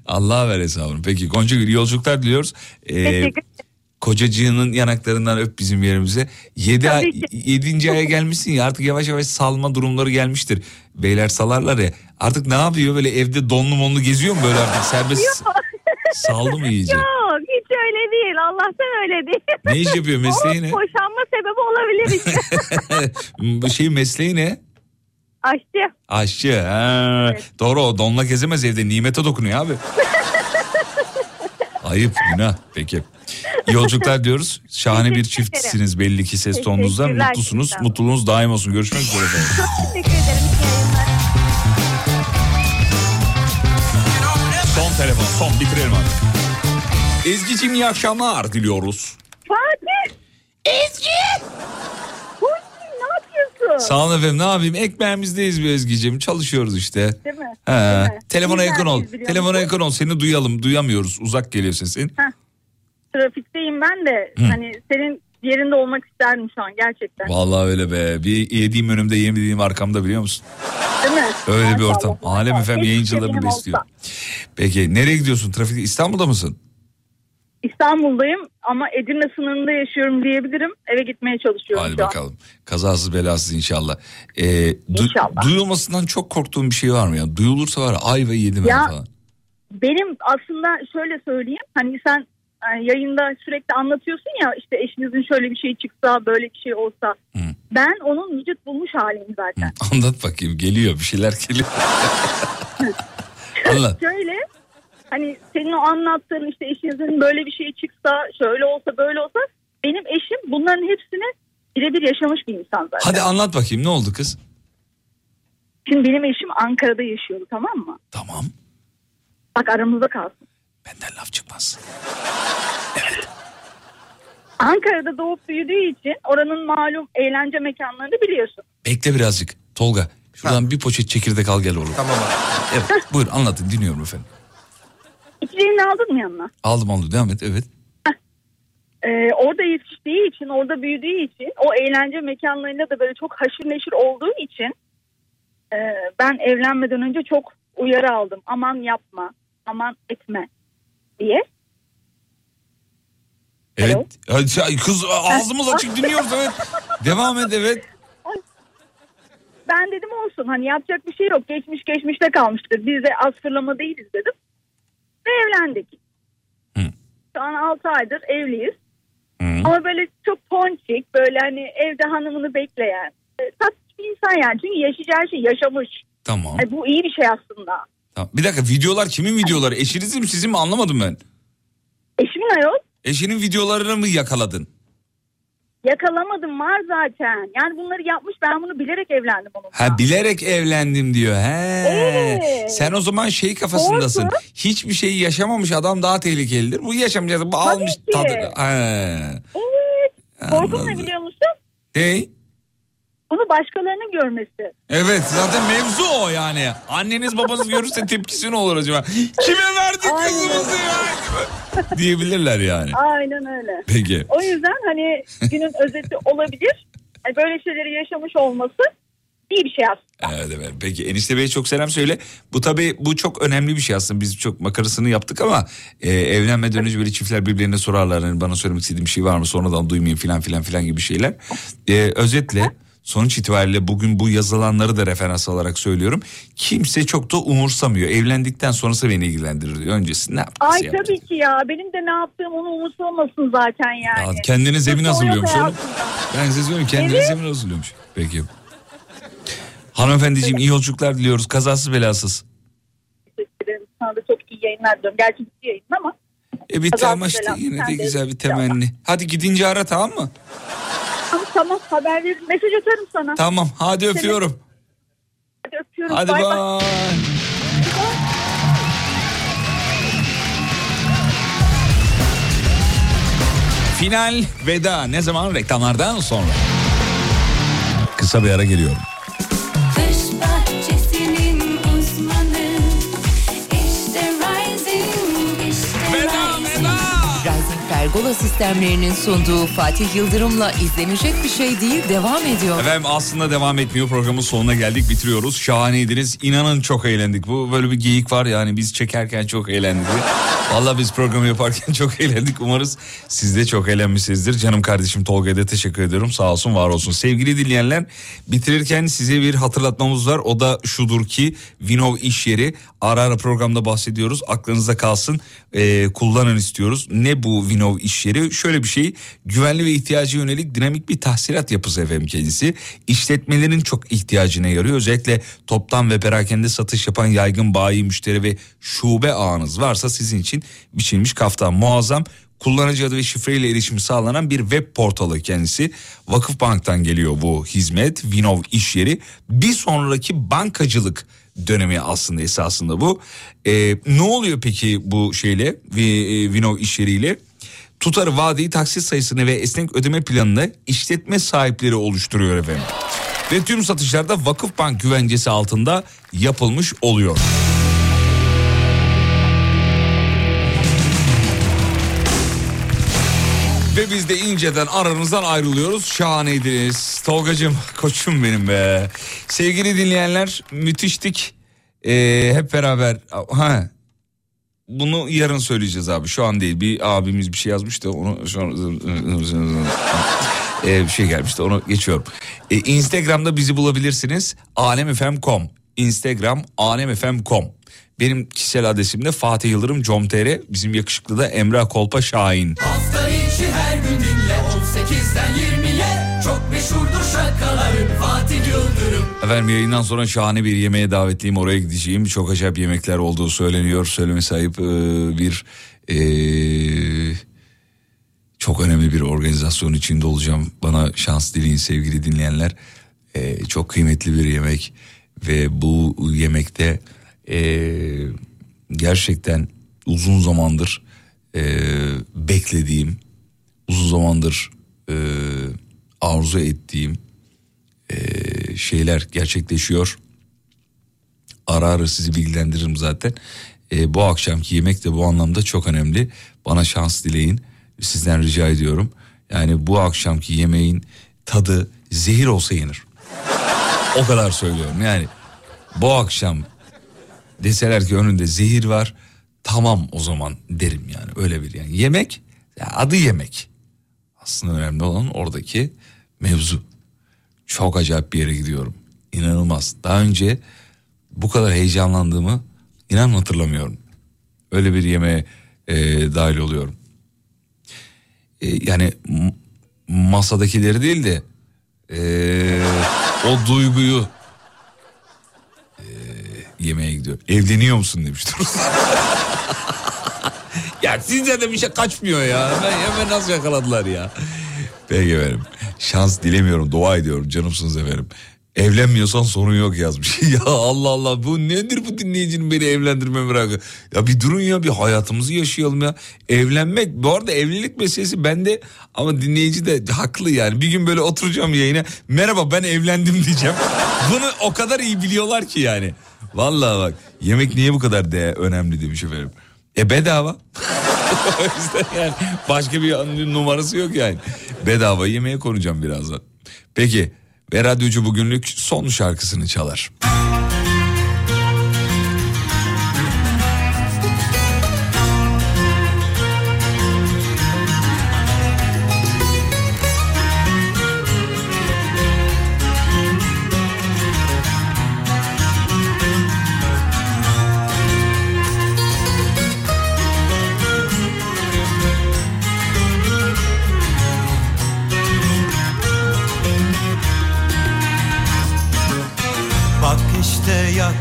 [LAUGHS] Allah'a ver hesabını. Peki Goncagül iyi yolculuklar diliyoruz. Ee, kocacığının yanaklarından öp bizim yerimize. Yedi ay, Tabii yedinci aya gelmişsin ya artık yavaş yavaş salma durumları gelmiştir. Beyler salarlar ya. Artık ne yapıyor böyle evde donlu monlu geziyor mu böyle artık serbest [LAUGHS] saldı mı iyice? Yok hiç öyle değil. Allah'tan öyle değil. Ne iş yapıyor, mesleği o ne? boşanma sebebi olabilir işte. [LAUGHS] Bu şey mesleği ne? Aşçı. Aşçı. Ha. Doğru o donla gezemez evde nimete dokunuyor abi. [LAUGHS] Ayıp günah. Peki. İyi Yolculuklar diyoruz. Şahane bir çiftsiniz belli ki ses. Teşekkürler, Mutlusunuz. Mutluluğunuz daim olsun. Görüşmek üzere efendim. Teşekkür ederim. Son telefon. Son bitirelim artık. Ezgi'cim iyi akşamlar diliyoruz. Fatih. Ezgi! Yapıyorsun? Sağ olun efendim. Ne yapayım? Ekmeğimizdeyiz bir Ezgi'cim. Çalışıyoruz işte. Değil mi? He. Değil mi? Telefona yakın ol. Telefona yakın ol. Seni duyalım. Duyamıyoruz. Uzak geliyor sesin. Heh. Trafikteyim ben de. Hı. Hani senin yerinde olmak isterdim şu an gerçekten. Vallahi öyle be. Bir yediğim önümde yemediğim arkamda biliyor musun? Değil mi? Öyle bir Maşallah, ortam. maşallah. Alem efendim Keşke yayıncılarını besliyor. olsa. Peki nereye gidiyorsun? Trafikte İstanbul'da mısın? İstanbul'dayım ama Edirne sınırında yaşıyorum diyebilirim. Eve gitmeye çalışıyorum Hadi şu an. bakalım. Kazasız belasız inşallah. Ee, du- İnşallah. Duyulmasından çok korktuğum bir şey var mı ya? Duyulursa var ay ve yedim Ya- falan. Benim aslında şöyle söyleyeyim. Hani sen e, yayında sürekli anlatıyorsun ya işte eşinizin şöyle bir şey çıksa böyle bir şey olsa. Ben onun vücut bulmuş haliyim zaten. Anlat bakayım geliyor bir şeyler geliyor. [LAUGHS] Anlat. Şöyle hani senin o anlattığın işte eşinizin böyle bir şey çıksa şöyle olsa böyle olsa benim eşim bunların hepsini birebir yaşamış bir insan zaten. Hadi anlat bakayım ne oldu kız? Şimdi benim eşim Ankara'da yaşıyordu tamam mı? Tamam. Bak aramızda kalsın. Benden laf çıkmaz. Ankara'da doğup büyüdüğü için oranın malum eğlence mekanlarını biliyorsun. Bekle birazcık. Tolga şuradan bir poşet çekirdek al gel oğlum. Tamam Evet buyur anlatın dinliyorum efendim. İçeceğini aldın mı yanına? Aldım aldım devam et evet. Ee, orada yetiştiği için, orada büyüdüğü için, o eğlence mekanlarında da böyle çok haşır neşir olduğu için e, ben evlenmeden önce çok uyarı aldım. Aman yapma, aman etme diye. Evet. Ay, Kız ağzımız açık dinliyoruz evet. [LAUGHS] Devam et evet. Ben dedim olsun hani yapacak bir şey yok. Geçmiş geçmişte kalmıştır. Biz de az fırlama değiliz dedim. Ve evlendik. Şu an 6 aydır evliyiz. Ama böyle çok ponçik, böyle hani evde hanımını bekleyen, e, tatlı bir insan yani. Çünkü yaşayacağı şey yaşamış. Tamam. Yani bu iyi bir şey aslında. tamam. Bir dakika videolar kimin videoları? Eşinizin mi sizin mi anlamadım ben. Eşimin ayol Eşinin videolarını mı yakaladın? Yakalamadım var zaten. Yani bunları yapmış ben bunu bilerek evlendim onunla. Ha bilerek evlendim diyor. He. Evet. Sen o zaman şey kafasındasın. Doğru. Hiçbir şeyi yaşamamış adam daha tehlikelidir. Bu yaşamayacak. Bu almış ki. tadı. He. Evet. Korkum ne biliyor musun? Ne? Bunu başkalarının görmesi. Evet zaten mevzu o yani. Anneniz babanız görürse tepkisi ne olur acaba? Kime verdik kızımızı ya? Diyebilirler yani. Aynen öyle. Peki. O yüzden hani günün özeti olabilir. Yani böyle şeyleri yaşamış olması iyi bir şey aslında. Evet evet. Peki enişte beye çok selam söyle. Bu tabii bu çok önemli bir şey aslında. Biz çok makarasını yaptık ama e, evlenmeden önce böyle çiftler birbirlerine sorarlar. Hani bana söylemek istediğim bir şey var mı? Sonradan duymayayım filan filan filan gibi şeyler. E, özetle sonuç itibariyle bugün bu yazılanları da referans alarak söylüyorum. Kimse çok da umursamıyor. Evlendikten sonrası beni ilgilendirir diyor. Öncesi ne yaptınız Ay ya? tabii ki ya. Benim de ne yaptığım onu umursamasın zaten yani. Ya kendine zemin hazırlıyormuş oğlum. Ben size söyleyeyim kendine Evet. zemin hazırlıyormuş. Peki. Hanımefendiciğim iyi yolculuklar diliyoruz. Kazasız belasız. Teşekkür ederim. Sana da çok iyi yayınlar diliyorum. Gerçi bitti yayın ama. E bir temas işte yine de güzel bir temenni. Hadi gidince ara tamam mı? Tamam, haber veririm. Mesaj atarım sana. Tamam hadi öpüyorum. Hadi öpüyorum. Hadi bay. bay. Final veda ne zaman reklamlardan sonra. Kısa bir ara geliyorum. Pergola sistemlerinin sunduğu Fatih Yıldırım'la izlenecek bir şey değil devam ediyor. Efendim aslında devam etmiyor programın sonuna geldik bitiriyoruz. Şahaneydiniz. İnanın çok eğlendik. Bu böyle bir geyik var yani biz çekerken çok eğlendik. Valla biz programı yaparken [LAUGHS] çok eğlendik. Umarız siz de çok eğlenmişsinizdir. Canım kardeşim Tolga'ya da teşekkür ediyorum. Sağ olsun var olsun. Sevgili dinleyenler bitirirken size bir hatırlatmamız var. O da şudur ki Vinov iş yeri ara ara programda bahsediyoruz. Aklınızda kalsın Ee, kullanın istiyoruz. Ne bu Vinov iş yeri? Şöyle bir şey güvenli ve ihtiyaca yönelik dinamik bir tahsilat yapısı efendim kendisi. İşletmelerin çok ihtiyacına yarıyor. Özellikle toptan ve perakende satış yapan yaygın bayi müşteri ve şube ağınız varsa sizin için biçilmiş kaftan muazzam kullanıcı adı ve şifreyle erişimi sağlanan bir web portalı kendisi. Vakıfbank'tan geliyor bu hizmet. Vinov iş yeri. Bir sonraki bankacılık dönemi aslında esasında bu. Ee, ne oluyor peki bu şeyle e, Vinov iş yeriyle? Tutarı vadeyi taksit sayısını ve esnek ödeme planını işletme sahipleri oluşturuyor efendim. Ve tüm satışlarda Vakıfbank güvencesi altında yapılmış oluyor. Ve biz de inceden aranızdan ayrılıyoruz. Şahaneydiniz. Tolgacığım koçum benim be. Sevgili dinleyenler müthiştik. Ee, hep beraber ha bunu yarın söyleyeceğiz abi. Şu an değil. Bir abimiz bir şey yazmış da onu şu [LAUGHS] an Ee, bir şey gelmişti onu geçiyorum. Ee, Instagram'da bizi bulabilirsiniz. alemfm.com Instagram alemfm.com Benim kişisel adresim de Fatih Yıldırım com.tr Bizim yakışıklı da Emrah Kolpa Şahin. Hafta içi her gün dinle 18'den 20'ye Efendim yayından sonra şahane bir yemeğe davetliyim oraya gideceğim. Çok acayip yemekler olduğu söyleniyor. Söylemesi ayıp ee, bir ee, çok önemli bir organizasyon içinde olacağım. Bana şans dileyin sevgili dinleyenler. Ee, çok kıymetli bir yemek ve bu yemekte ee, gerçekten uzun zamandır beklediğim, uzun zamandır arzu ettiğim ee, şeyler gerçekleşiyor. Ara ara sizi bilgilendiririm zaten. Ee, bu akşamki yemek de bu anlamda çok önemli. Bana şans dileyin. Sizden rica ediyorum. Yani bu akşamki yemeğin tadı zehir olsa yenir. O kadar söylüyorum yani. Bu akşam deseler ki önünde zehir var. Tamam o zaman derim yani öyle bir yani. Yemek ya adı yemek. Aslında önemli olan oradaki mevzu. Çok acayip bir yere gidiyorum. İnanılmaz. Daha önce bu kadar heyecanlandığımı inan hatırlamıyorum. Öyle bir yemeğe e, dahil oluyorum. E, yani masadakileri değil de e, o duyguyu e, yemeğe gidiyor. Evleniyor musun demiştir. [LAUGHS] ya sizce de bir şey kaçmıyor ya. Hemen, hemen nasıl yakaladılar ya. Peki efendim. Şans dilemiyorum, dua ediyorum. Canımsınız efendim. Evlenmiyorsan sorun yok yazmış. [LAUGHS] ya Allah Allah bu nedir bu dinleyicinin beni evlendirme merakı? Ya bir durun ya bir hayatımızı yaşayalım ya. Evlenmek bu arada evlilik meselesi bende ama dinleyici de haklı yani. Bir gün böyle oturacağım yayına. Merhaba ben evlendim [LAUGHS] diyeceğim. Bunu o kadar iyi biliyorlar ki yani. Vallahi bak yemek niye bu kadar de önemli demiş efendim. E bedava. [LAUGHS] yani başka bir numarası yok yani. Bedava yemeğe konacağım birazdan. Peki ve radyocu bugünlük son şarkısını çalar.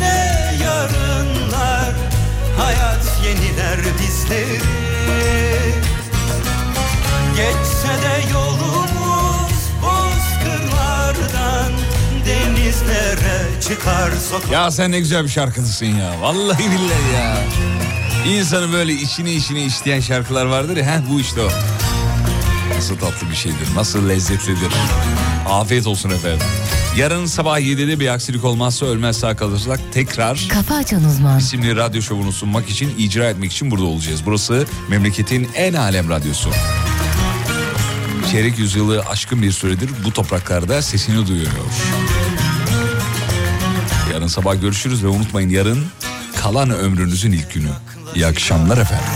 ne yarınlar Hayat yeniler bizleri Geçse de yolumuz bozkırlardan Denizlere çıkar sokak Ya sen ne güzel bir şarkıcısın ya. Vallahi billahi ya. İnsanı böyle içine içine işleyen şarkılar vardır ya. Heh, bu işte o. Nasıl tatlı bir şeydir. Nasıl lezzetlidir. Afiyet olsun efendim. Yarın sabah 7'de bir aksilik olmazsa ölmez sağ kalırsak tekrar Kafa Açan Uzman. isimli radyo şovunu sunmak için, icra etmek için burada olacağız. Burası memleketin en alem radyosu. Çeyrek yüzyılı aşkın bir süredir bu topraklarda sesini duyuyor. Yarın sabah görüşürüz ve unutmayın yarın kalan ömrünüzün ilk günü. İyi akşamlar efendim.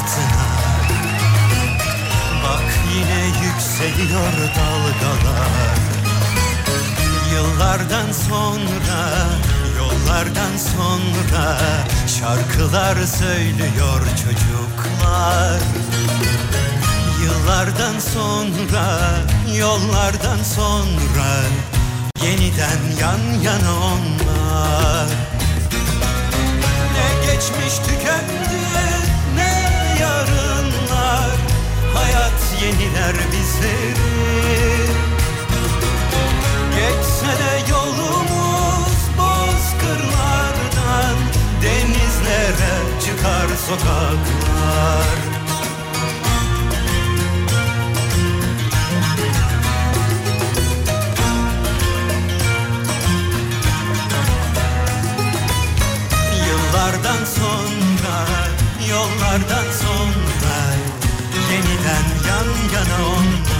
Bak yine yükseliyor dalgalar Yıllardan sonra, yollardan sonra Şarkılar söylüyor çocuklar. Yıllardan sonra, yollardan sonra Yeniden yan yana onlar. Ne geçmiş tükendi, ne yarınlar. Hayat yeniler bizleri Geçse de yolumuz bozkırlardan Denizlere çıkar sokaklar. Yıllardan sonra, yollardan sonra Yeniden yan yana onlar